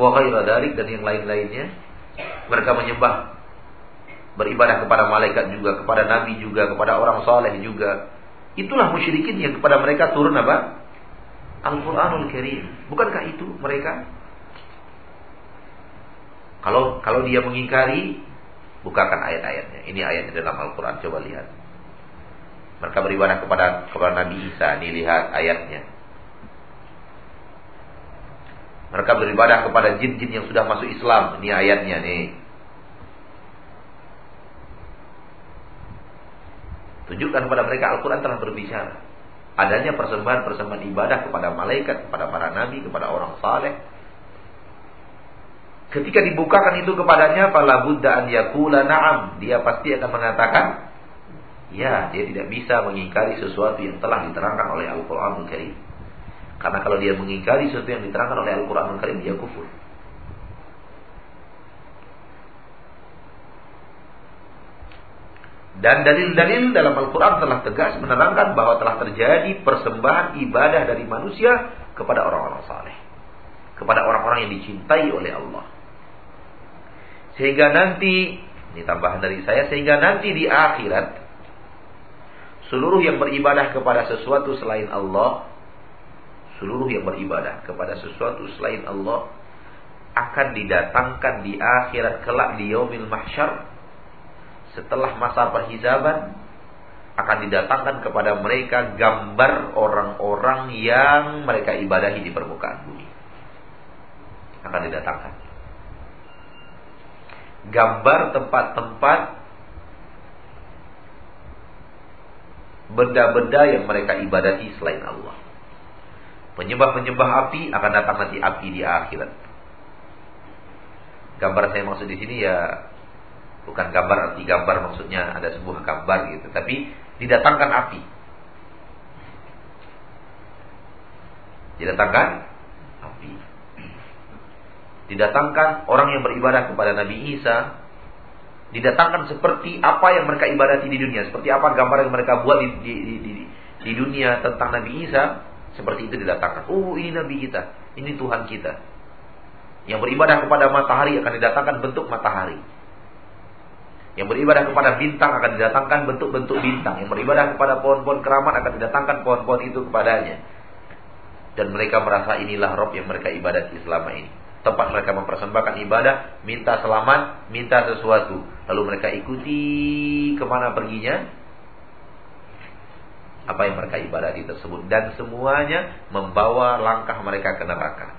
wa ghaira dan yang lain-lainnya. Mereka menyembah beribadah kepada malaikat juga, kepada nabi juga, kepada orang saleh juga. Itulah musyrikin yang kepada mereka turun apa? Al-Qur'anul Karim. Bukankah itu mereka? Kalau kalau dia mengingkari, bukakan ayat-ayatnya. Ini ayatnya dalam Al-Qur'an, coba lihat. Mereka beribadah kepada kepada Nabi Isa, ini lihat ayatnya. Mereka beribadah kepada jin-jin yang sudah masuk Islam, ini ayatnya nih. Tunjukkan kepada mereka Al-Quran telah berbicara. Adanya persembahan-persembahan ibadah kepada malaikat, kepada para nabi, kepada orang saleh. Ketika dibukakan itu kepadanya, fala buddha an yakula na'am. Dia pasti akan mengatakan, ya, dia tidak bisa mengingkari sesuatu yang telah diterangkan oleh Al-Quran Karim. Karena kalau dia mengingkari sesuatu yang diterangkan oleh Al-Quran Karim, dia kufur. Dan dalil-dalil dalam Al-Quran telah tegas menerangkan bahwa telah terjadi persembahan ibadah dari manusia kepada orang-orang saleh. Kepada orang-orang yang dicintai oleh Allah. Sehingga nanti, ini tambahan dari saya, sehingga nanti di akhirat, seluruh yang beribadah kepada sesuatu selain Allah, seluruh yang beribadah kepada sesuatu selain Allah, akan didatangkan di akhirat kelak di yaumil mahsyar setelah masa perhisaban akan didatangkan kepada mereka gambar orang-orang yang mereka ibadahi di permukaan bumi. Akan didatangkan. Gambar tempat-tempat benda-benda yang mereka ibadati selain Allah. Penyembah-penyembah api akan datang nanti api di akhirat. Gambar saya maksud di sini ya Bukan gambar arti gambar maksudnya ada sebuah gambar gitu, tapi didatangkan api. Didatangkan api. Didatangkan orang yang beribadah kepada Nabi Isa didatangkan seperti apa yang mereka ibadati di dunia, seperti apa gambar yang mereka buat di, di, di, di, di dunia tentang Nabi Isa, seperti itu didatangkan. Oh, ini Nabi kita, ini Tuhan kita. Yang beribadah kepada matahari akan didatangkan bentuk matahari. Yang beribadah kepada bintang akan didatangkan bentuk-bentuk bintang. Yang beribadah kepada pohon-pohon keramat akan didatangkan pohon-pohon itu kepadanya. Dan mereka merasa inilah Rob yang mereka ibadati selama ini. Tempat mereka mempersembahkan ibadah, minta selamat, minta sesuatu. Lalu mereka ikuti ke mana perginya? Apa yang mereka ibadati tersebut. Dan semuanya membawa langkah mereka ke neraka.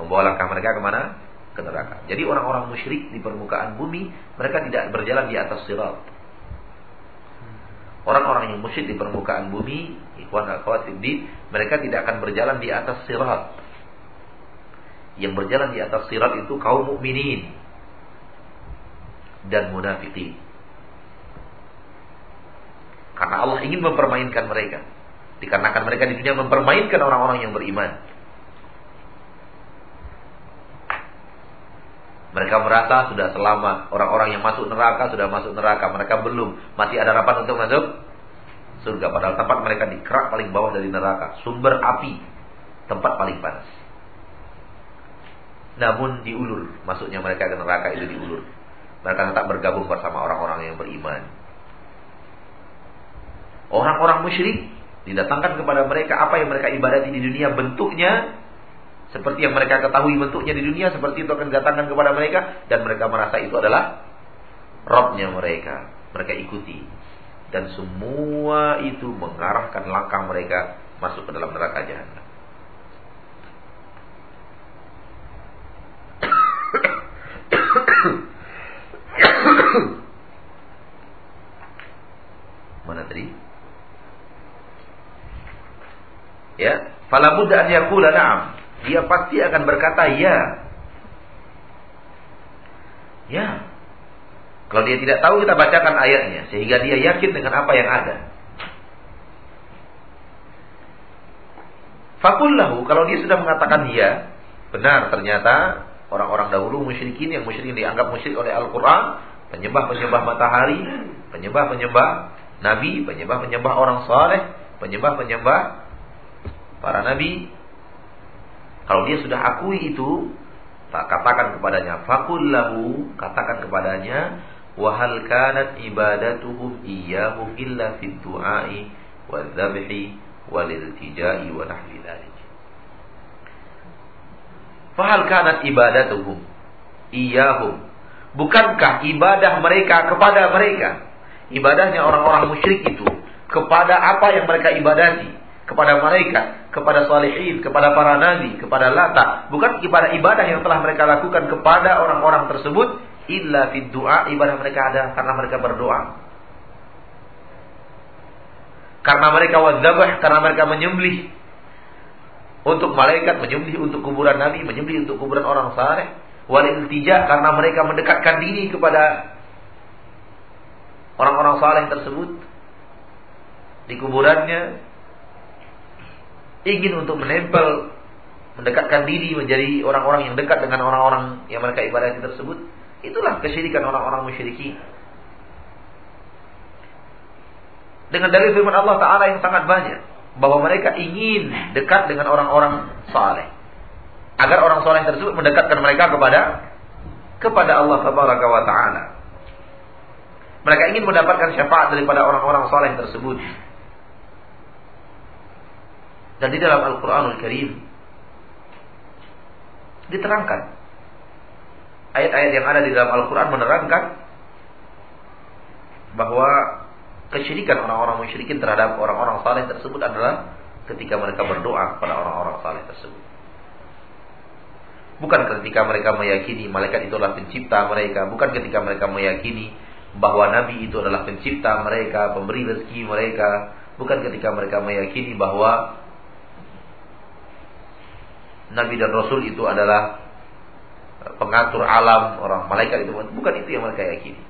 Membawa langkah mereka ke mana? Ke neraka. Jadi orang-orang musyrik di permukaan bumi mereka tidak berjalan di atas sirat. Orang-orang yang musyrik di permukaan bumi, ikhwan akhwat mereka tidak akan berjalan di atas sirat. Yang berjalan di atas sirat itu kaum mukminin dan munafikin. Karena Allah ingin mempermainkan mereka. Dikarenakan mereka di dunia mempermainkan orang-orang yang beriman. Mereka merasa sudah selamat. Orang-orang yang masuk neraka sudah masuk neraka. Mereka belum. Masih ada harapan untuk masuk surga. Padahal tempat mereka di kerak paling bawah dari neraka. Sumber api. Tempat paling panas. Namun diulur. Masuknya mereka ke neraka itu diulur. Mereka tetap bergabung bersama orang-orang yang beriman. Orang-orang musyrik didatangkan kepada mereka apa yang mereka ibadati di dunia bentuknya seperti yang mereka ketahui bentuknya di dunia, seperti itu akan datangkan kepada mereka. Dan mereka merasa itu adalah Robnya mereka. Mereka ikuti. Dan semua itu mengarahkan langkah mereka masuk ke dalam neraka jahanam. Mana tadi? Ya, fala budda an yaqula na'am dia pasti akan berkata ya. Ya. Kalau dia tidak tahu kita bacakan ayatnya sehingga dia yakin dengan apa yang ada. Fakullahu kalau dia sudah mengatakan ya, benar ternyata orang-orang dahulu musyrikin yang musyrikin dianggap musyrik oleh Al-Qur'an, penyembah-penyembah matahari, penyembah-penyembah nabi, penyembah-penyembah orang saleh, penyembah-penyembah para nabi, Kalau dia sudah akui itu, tak katakan kepadanya, fakullahu, katakan kepadanya, wahal kanat ibadatuhum iyyahu illa fid du'ai wa dzabhi wal iltijai wa nahwi dzalik. Fahal kanat ibadatuhum iyahum. Bukankah ibadah mereka kepada mereka? Ibadahnya orang-orang musyrik itu kepada apa yang mereka ibadati? Kepada mereka, kepada salihin, kepada para nabi, kepada lata. Bukan kepada ibadah yang telah mereka lakukan kepada orang-orang tersebut. Illa fid du'a, ibadah mereka ada karena mereka berdoa. Karena mereka wadzabah, karena mereka menyembelih untuk malaikat, menyembelih untuk kuburan Nabi, menyembelih untuk kuburan orang saleh. Wal iltija karena mereka mendekatkan diri kepada orang-orang saleh tersebut di kuburannya ingin untuk menempel mendekatkan diri menjadi orang-orang yang dekat dengan orang-orang yang mereka ibadati tersebut itulah kesyirikan orang-orang musyrikin dengan dalil firman Allah taala yang sangat banyak bahwa mereka ingin dekat dengan orang-orang saleh. Agar orang saleh tersebut mendekatkan mereka kepada kepada Allah tabaraka wa taala. Mereka ingin mendapatkan syafaat daripada orang-orang saleh tersebut. Dan di dalam Al-Qur'anul Karim diterangkan ayat-ayat yang ada di dalam Al-Qur'an menerangkan bahwa kesyirikan orang-orang musyrikin terhadap orang-orang saleh tersebut adalah ketika mereka berdoa kepada orang-orang saleh tersebut. Bukan ketika mereka meyakini malaikat itu adalah pencipta mereka, bukan ketika mereka meyakini bahwa nabi itu adalah pencipta mereka, pemberi rezeki mereka, bukan ketika mereka meyakini bahwa nabi dan rasul itu adalah pengatur alam, orang malaikat itu bukan itu yang mereka yakini.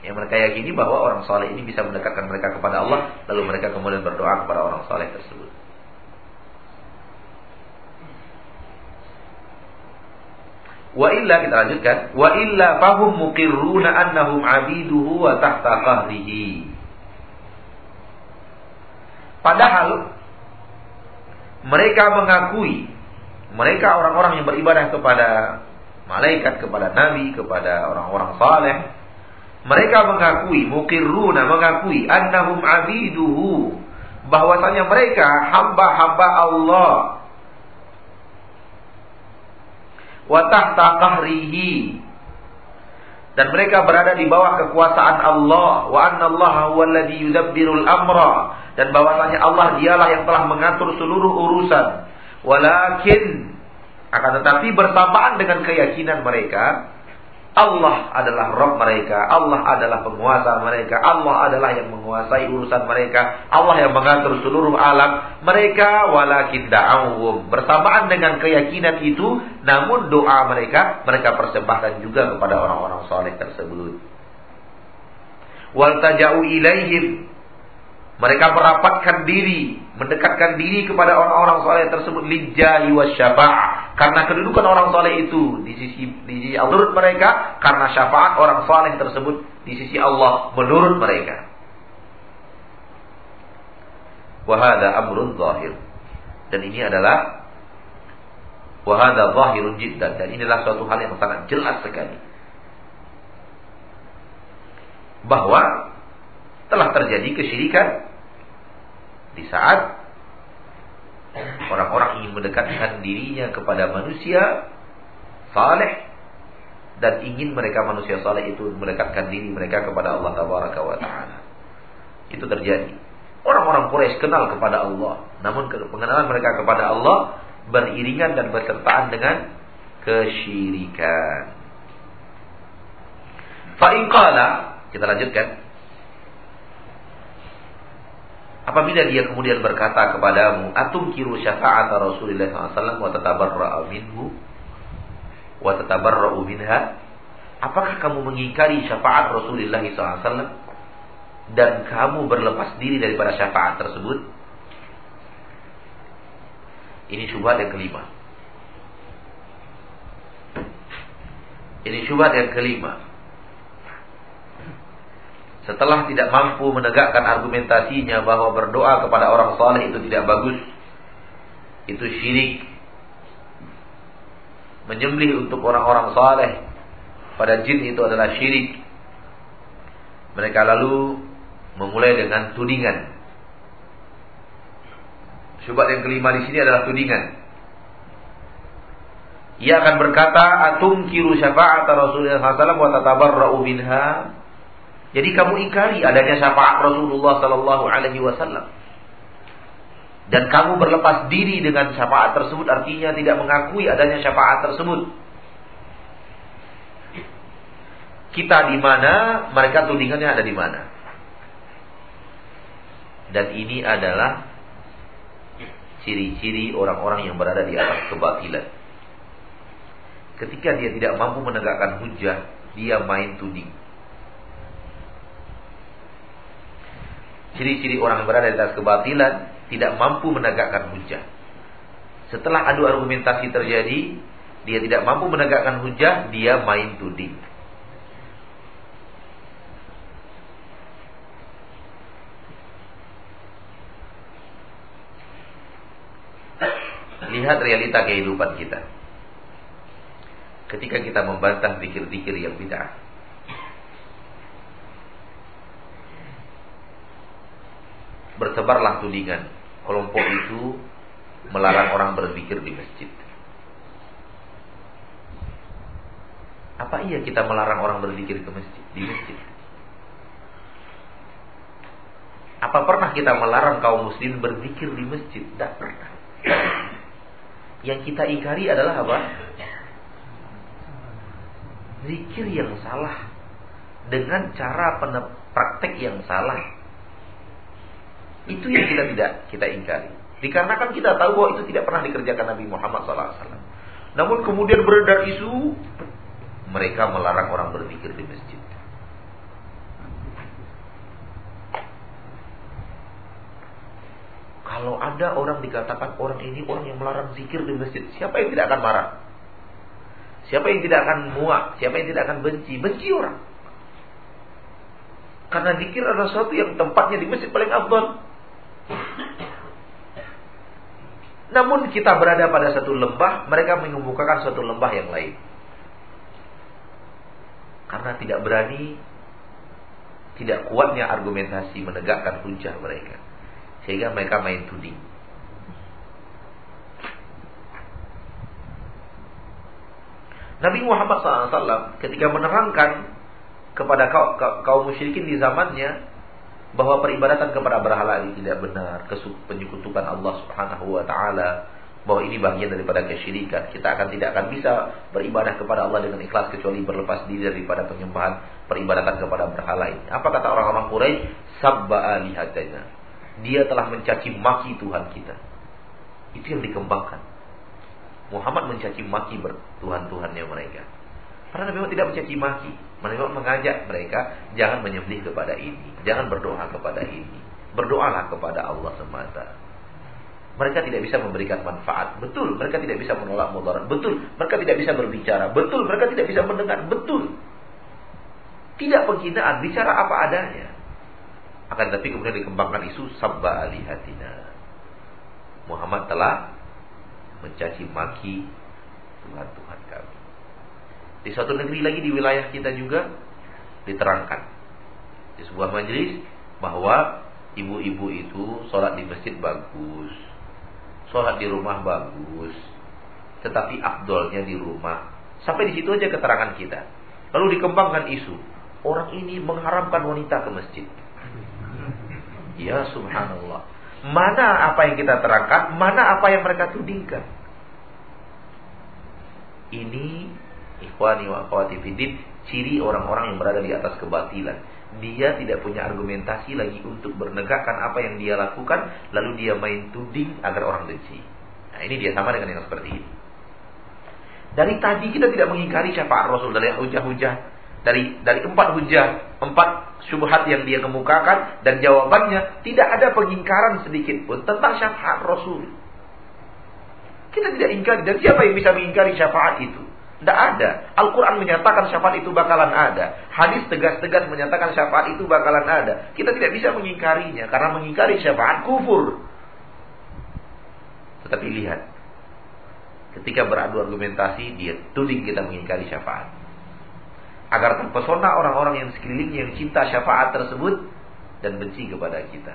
Yang mereka yakini bahwa orang soleh ini bisa mendekatkan mereka kepada Allah, lalu mereka kemudian berdoa kepada orang soleh tersebut. Wa illa kita lanjutkan, wa illa fahum muqirruna annahum abiduhu wa tahta qahrihi. Padahal mereka mengakui mereka orang-orang yang beribadah kepada malaikat, kepada nabi, kepada orang-orang saleh, mereka mengakui, mukirruna mengakui annahum abiduhu bahwasanya mereka hamba-hamba Allah. Wa tahta qahrihi. Dan mereka berada di bawah kekuasaan Allah. Wa anna Allah huwallazi yudabbirul amra. Dan bahwasanya Allah dialah yang telah mengatur seluruh urusan walakin akan tetapi bersamaan dengan keyakinan mereka Allah adalah Rob mereka, Allah adalah penguasa mereka, Allah adalah yang menguasai urusan mereka, Allah yang mengatur seluruh alam. Mereka walakin da'awum. Bersamaan dengan keyakinan itu, namun doa mereka, mereka persembahkan juga kepada orang-orang soleh tersebut. Wal taja'u ilaihim mereka merapatkan diri, mendekatkan diri kepada orang-orang soleh tersebut lijahi wa. Karena kedudukan orang soleh itu di sisi di sisi menurut mereka, karena syafaat orang soleh tersebut di sisi Allah menurut mereka. Wahada amrun zahir. Dan ini adalah wahada zahirun jiddan. Dan inilah suatu hal yang sangat jelas sekali. Bahwa telah terjadi kesyirikan di saat orang-orang ingin mendekatkan dirinya kepada manusia saleh dan ingin mereka manusia saleh itu mendekatkan diri mereka kepada Allah taala. Itu terjadi. Orang-orang Quraisy kenal kepada Allah, namun pengenalan mereka kepada Allah beriringan dan bersertaan dengan kesyirikan. Fa kita lanjutkan. Apabila dia kemudian berkata kepadamu, atum kiru syafaat Rasulullah SAW wa tatabarra'u minhu wa tatabarra'u minha? Apakah kamu mengingkari syafaat Rasulullah SAW dan kamu berlepas diri daripada syafaat tersebut? Ini syubhat yang kelima. Ini syubhat yang kelima. Setelah tidak mampu menegakkan argumentasinya bahwa berdoa kepada orang saleh itu tidak bagus, itu syirik, menyembelih untuk orang-orang saleh pada jin itu adalah syirik. Mereka lalu memulai dengan tudingan. Syubhat yang kelima di sini adalah tudingan. Ia akan berkata, "Atum kiru syafaat Rasulullah SAW wa tatabarra'u minha." Jadi kamu ingkari adanya syafaat Rasulullah sallallahu alaihi wasallam. Dan kamu berlepas diri dengan syafaat tersebut artinya tidak mengakui adanya syafaat tersebut. Kita di mana, mereka tudingannya ada di mana. Dan ini adalah ciri-ciri orang-orang yang berada di atas kebatilan. Ketika dia tidak mampu menegakkan hujah, dia main tuding. Ciri-ciri orang berada di atas kebatilan tidak mampu menegakkan hujah. Setelah adu argumentasi terjadi, dia tidak mampu menegakkan hujah, dia main tuding. Lihat realita kehidupan kita. Ketika kita membantah pikir-pikir yang bid'ah. Bertebarlah tudingan kelompok itu melarang orang berzikir di masjid. Apa iya kita melarang orang berzikir ke masjid di masjid? Apa pernah kita melarang kaum muslim berzikir di masjid? Tidak pernah. Yang kita ingkari adalah apa? Zikir yang salah dengan cara praktek yang salah itu yang kita tidak kita ingkari. Dikarenakan kita tahu bahwa itu tidak pernah dikerjakan Nabi Muhammad SAW. Namun kemudian beredar isu mereka melarang orang berzikir di masjid. Kalau ada orang dikatakan orang ini orang yang melarang zikir di masjid, siapa yang tidak akan marah? Siapa yang tidak akan muak? Siapa yang tidak akan benci? Benci orang. Karena zikir adalah sesuatu yang tempatnya di masjid paling abad. Namun kita berada pada satu lembah, mereka mengemukakan satu lembah yang lain. Karena tidak berani, tidak kuatnya argumentasi menegakkan hujah mereka. Sehingga mereka main tuding. Nabi Muhammad SAW ketika menerangkan kepada kaum musyrikin di zamannya bahwa peribadatan kepada berhala ini tidak benar, penyekutukan Allah Subhanahu wa taala, bahwa ini bagian daripada kesyirikan. Kita akan tidak akan bisa beribadah kepada Allah dengan ikhlas kecuali berlepas diri daripada penyembahan peribadatan kepada berhala ini. Apa kata orang-orang Quraisy? Sabba alihatana. Dia telah mencaci maki Tuhan kita. Itu yang dikembangkan. Muhammad mencaci maki Tuhan-Tuhannya mereka. Karena Muhammad tidak mencaci maki. Nabi mengajak mereka jangan menyembelih kepada ini, jangan berdoa kepada ini. Berdoalah kepada Allah semata. Mereka tidak bisa memberikan manfaat. Betul, mereka tidak bisa menolak mudarat. Betul, mereka tidak bisa berbicara. Betul, mereka tidak bisa mendengar. Betul. Tidak penghinaan, bicara apa adanya. Akan tetapi kemudian dikembangkan isu sabba alihatina. Muhammad telah mencaci maki kami. Di suatu negeri lagi di wilayah kita juga diterangkan di sebuah majelis bahwa ibu-ibu itu sholat di masjid bagus, sholat di rumah bagus, tetapi abdolnya di rumah. Sampai di situ aja keterangan kita. Lalu dikembangkan isu orang ini mengharamkan wanita ke masjid. Ya subhanallah. Mana apa yang kita terangkan, mana apa yang mereka tudingkan. Ini Ikhwani wa akhwati fidin, ciri orang-orang yang berada di atas kebatilan. Dia tidak punya argumentasi lagi untuk bernegakkan apa yang dia lakukan, lalu dia main tuding agar orang benci. Nah, ini dia sama dengan yang seperti ini. Dari tadi kita tidak mengingkari syafaat Rasul dari hujah-hujah dari dari empat hujah, empat syubhat yang dia kemukakan dan jawabannya tidak ada pengingkaran sedikit pun tentang syafaat Rasul. Kita tidak ingkari dan siapa yang bisa mengingkari syafaat itu? Tidak ada. Al-Quran menyatakan syafaat itu bakalan ada. Hadis tegas-tegas menyatakan syafaat itu bakalan ada. Kita tidak bisa mengingkarinya. Karena mengingkari syafaat kufur. Tetapi lihat. Ketika beradu argumentasi, dia tuding kita mengingkari syafaat. Agar terpesona orang-orang yang sekeliling yang cinta syafaat tersebut dan benci kepada kita.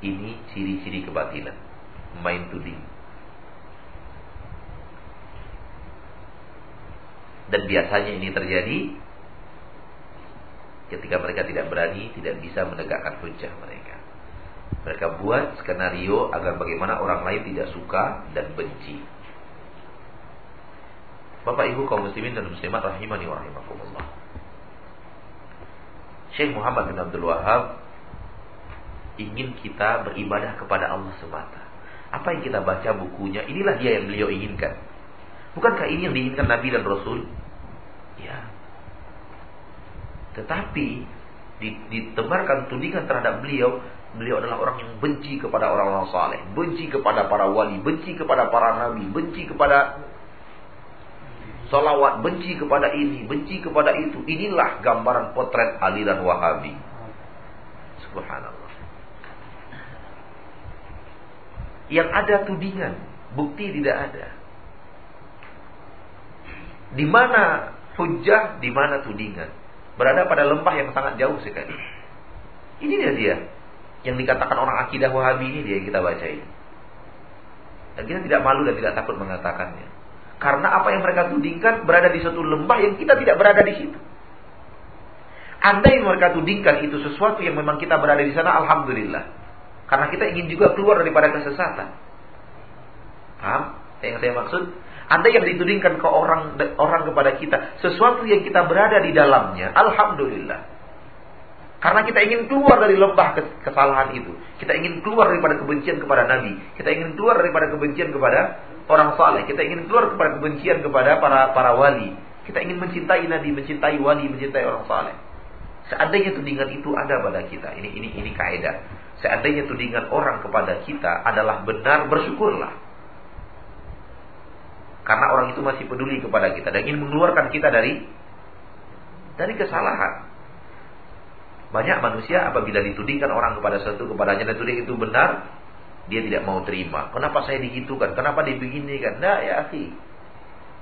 Ini ciri-ciri kebatilan. Main tuding. Dan biasanya ini terjadi ketika mereka tidak berani, tidak bisa menegakkan hujah mereka. Mereka buat skenario agar bagaimana orang lain tidak suka dan benci. Bapak Ibu kaum muslimin dan muslimat rahimani wa rahimakumullah. Syekh Muhammad bin Abdul Wahab ingin kita beribadah kepada Allah semata. Apa yang kita baca bukunya, inilah dia yang beliau inginkan. Bukankah ini yang diinginkan Nabi dan Rasul? Ya, tetapi ditebarkan tudingan terhadap beliau, beliau adalah orang yang benci kepada orang-orang saleh, benci kepada para wali, benci kepada para nabi, benci kepada salawat, benci kepada ini, benci kepada itu. Inilah gambaran potret aliran Wahabi. Subhanallah. Yang ada tudingan, bukti tidak ada. Di mana hujah, di mana tudingan berada pada lembah yang sangat jauh sekali. Ini dia dia yang dikatakan orang akidah Wahabi ini dia yang kita baca ini. Dan kita tidak malu dan tidak takut mengatakannya. Karena apa yang mereka tudingkan berada di suatu lembah yang kita tidak berada di situ. Anda yang mereka tudingkan itu sesuatu yang memang kita berada di sana, Alhamdulillah. Karena kita ingin juga keluar daripada kesesatan. Paham? Yang saya maksud? Anda yang ditudingkan ke orang orang kepada kita sesuatu yang kita berada di dalamnya, alhamdulillah. Karena kita ingin keluar dari lembah kesalahan itu. Kita ingin keluar daripada kebencian kepada Nabi. Kita ingin keluar daripada kebencian kepada orang saleh. Kita ingin keluar daripada kebencian kepada para para wali. Kita ingin mencintai Nabi, mencintai wali, mencintai orang saleh. Seandainya tudingan itu ada pada kita, ini ini ini kaidah. Seandainya tudingan orang kepada kita adalah benar, bersyukurlah. Karena orang itu masih peduli kepada kita dan ingin mengeluarkan kita dari dari kesalahan. Banyak manusia apabila ditudingkan orang kepada sesuatu kepadanya dan tuding itu benar, dia tidak mau terima. Kenapa saya digitukan? Kenapa dibeginikan? Nah ya akhi.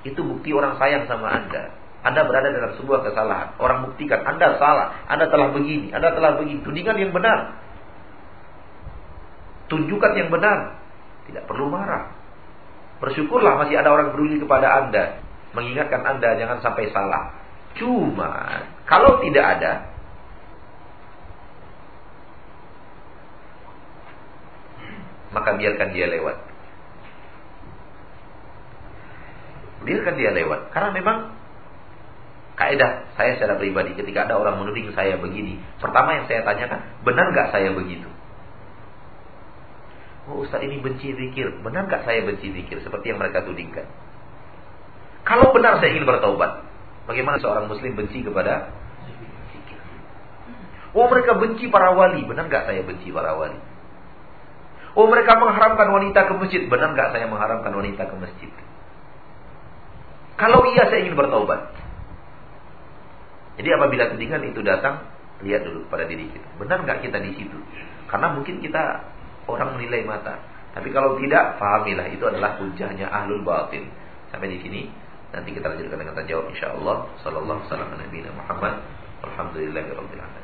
Itu bukti orang sayang sama Anda. Anda berada dalam sebuah kesalahan. Orang buktikan Anda salah, Anda telah begini, Anda telah begini. Tudingan yang benar. Tunjukkan yang benar. Tidak perlu marah. Bersyukurlah masih ada orang peduli kepada Anda. Mengingatkan Anda jangan sampai salah. Cuma kalau tidak ada maka biarkan dia lewat. Biarkan dia lewat. Karena memang kaidah saya secara pribadi ketika ada orang menuding saya begini, pertama yang saya tanyakan, benar nggak saya begitu? Oh Ustaz ini benci zikir. Benar nggak saya benci zikir? Seperti yang mereka tudingkan. Kalau benar saya ingin bertaubat. Bagaimana seorang muslim benci kepada zikir? Oh mereka benci para wali. Benar nggak saya benci para wali? Oh mereka mengharamkan wanita ke masjid. Benar nggak saya mengharamkan wanita ke masjid? Kalau iya saya ingin bertaubat. Jadi apabila tudingan itu datang, lihat dulu pada diri kita. Benar nggak kita di situ? Karena mungkin kita orang menilai mata. Tapi kalau tidak, fahamilah itu adalah hujahnya ahlul batin. Sampai di sini nanti kita lanjutkan dengan tanya jawab insyaallah. Sallallahu alaihi wasallam Muhammad. Alhamdulillahirabbil alamin.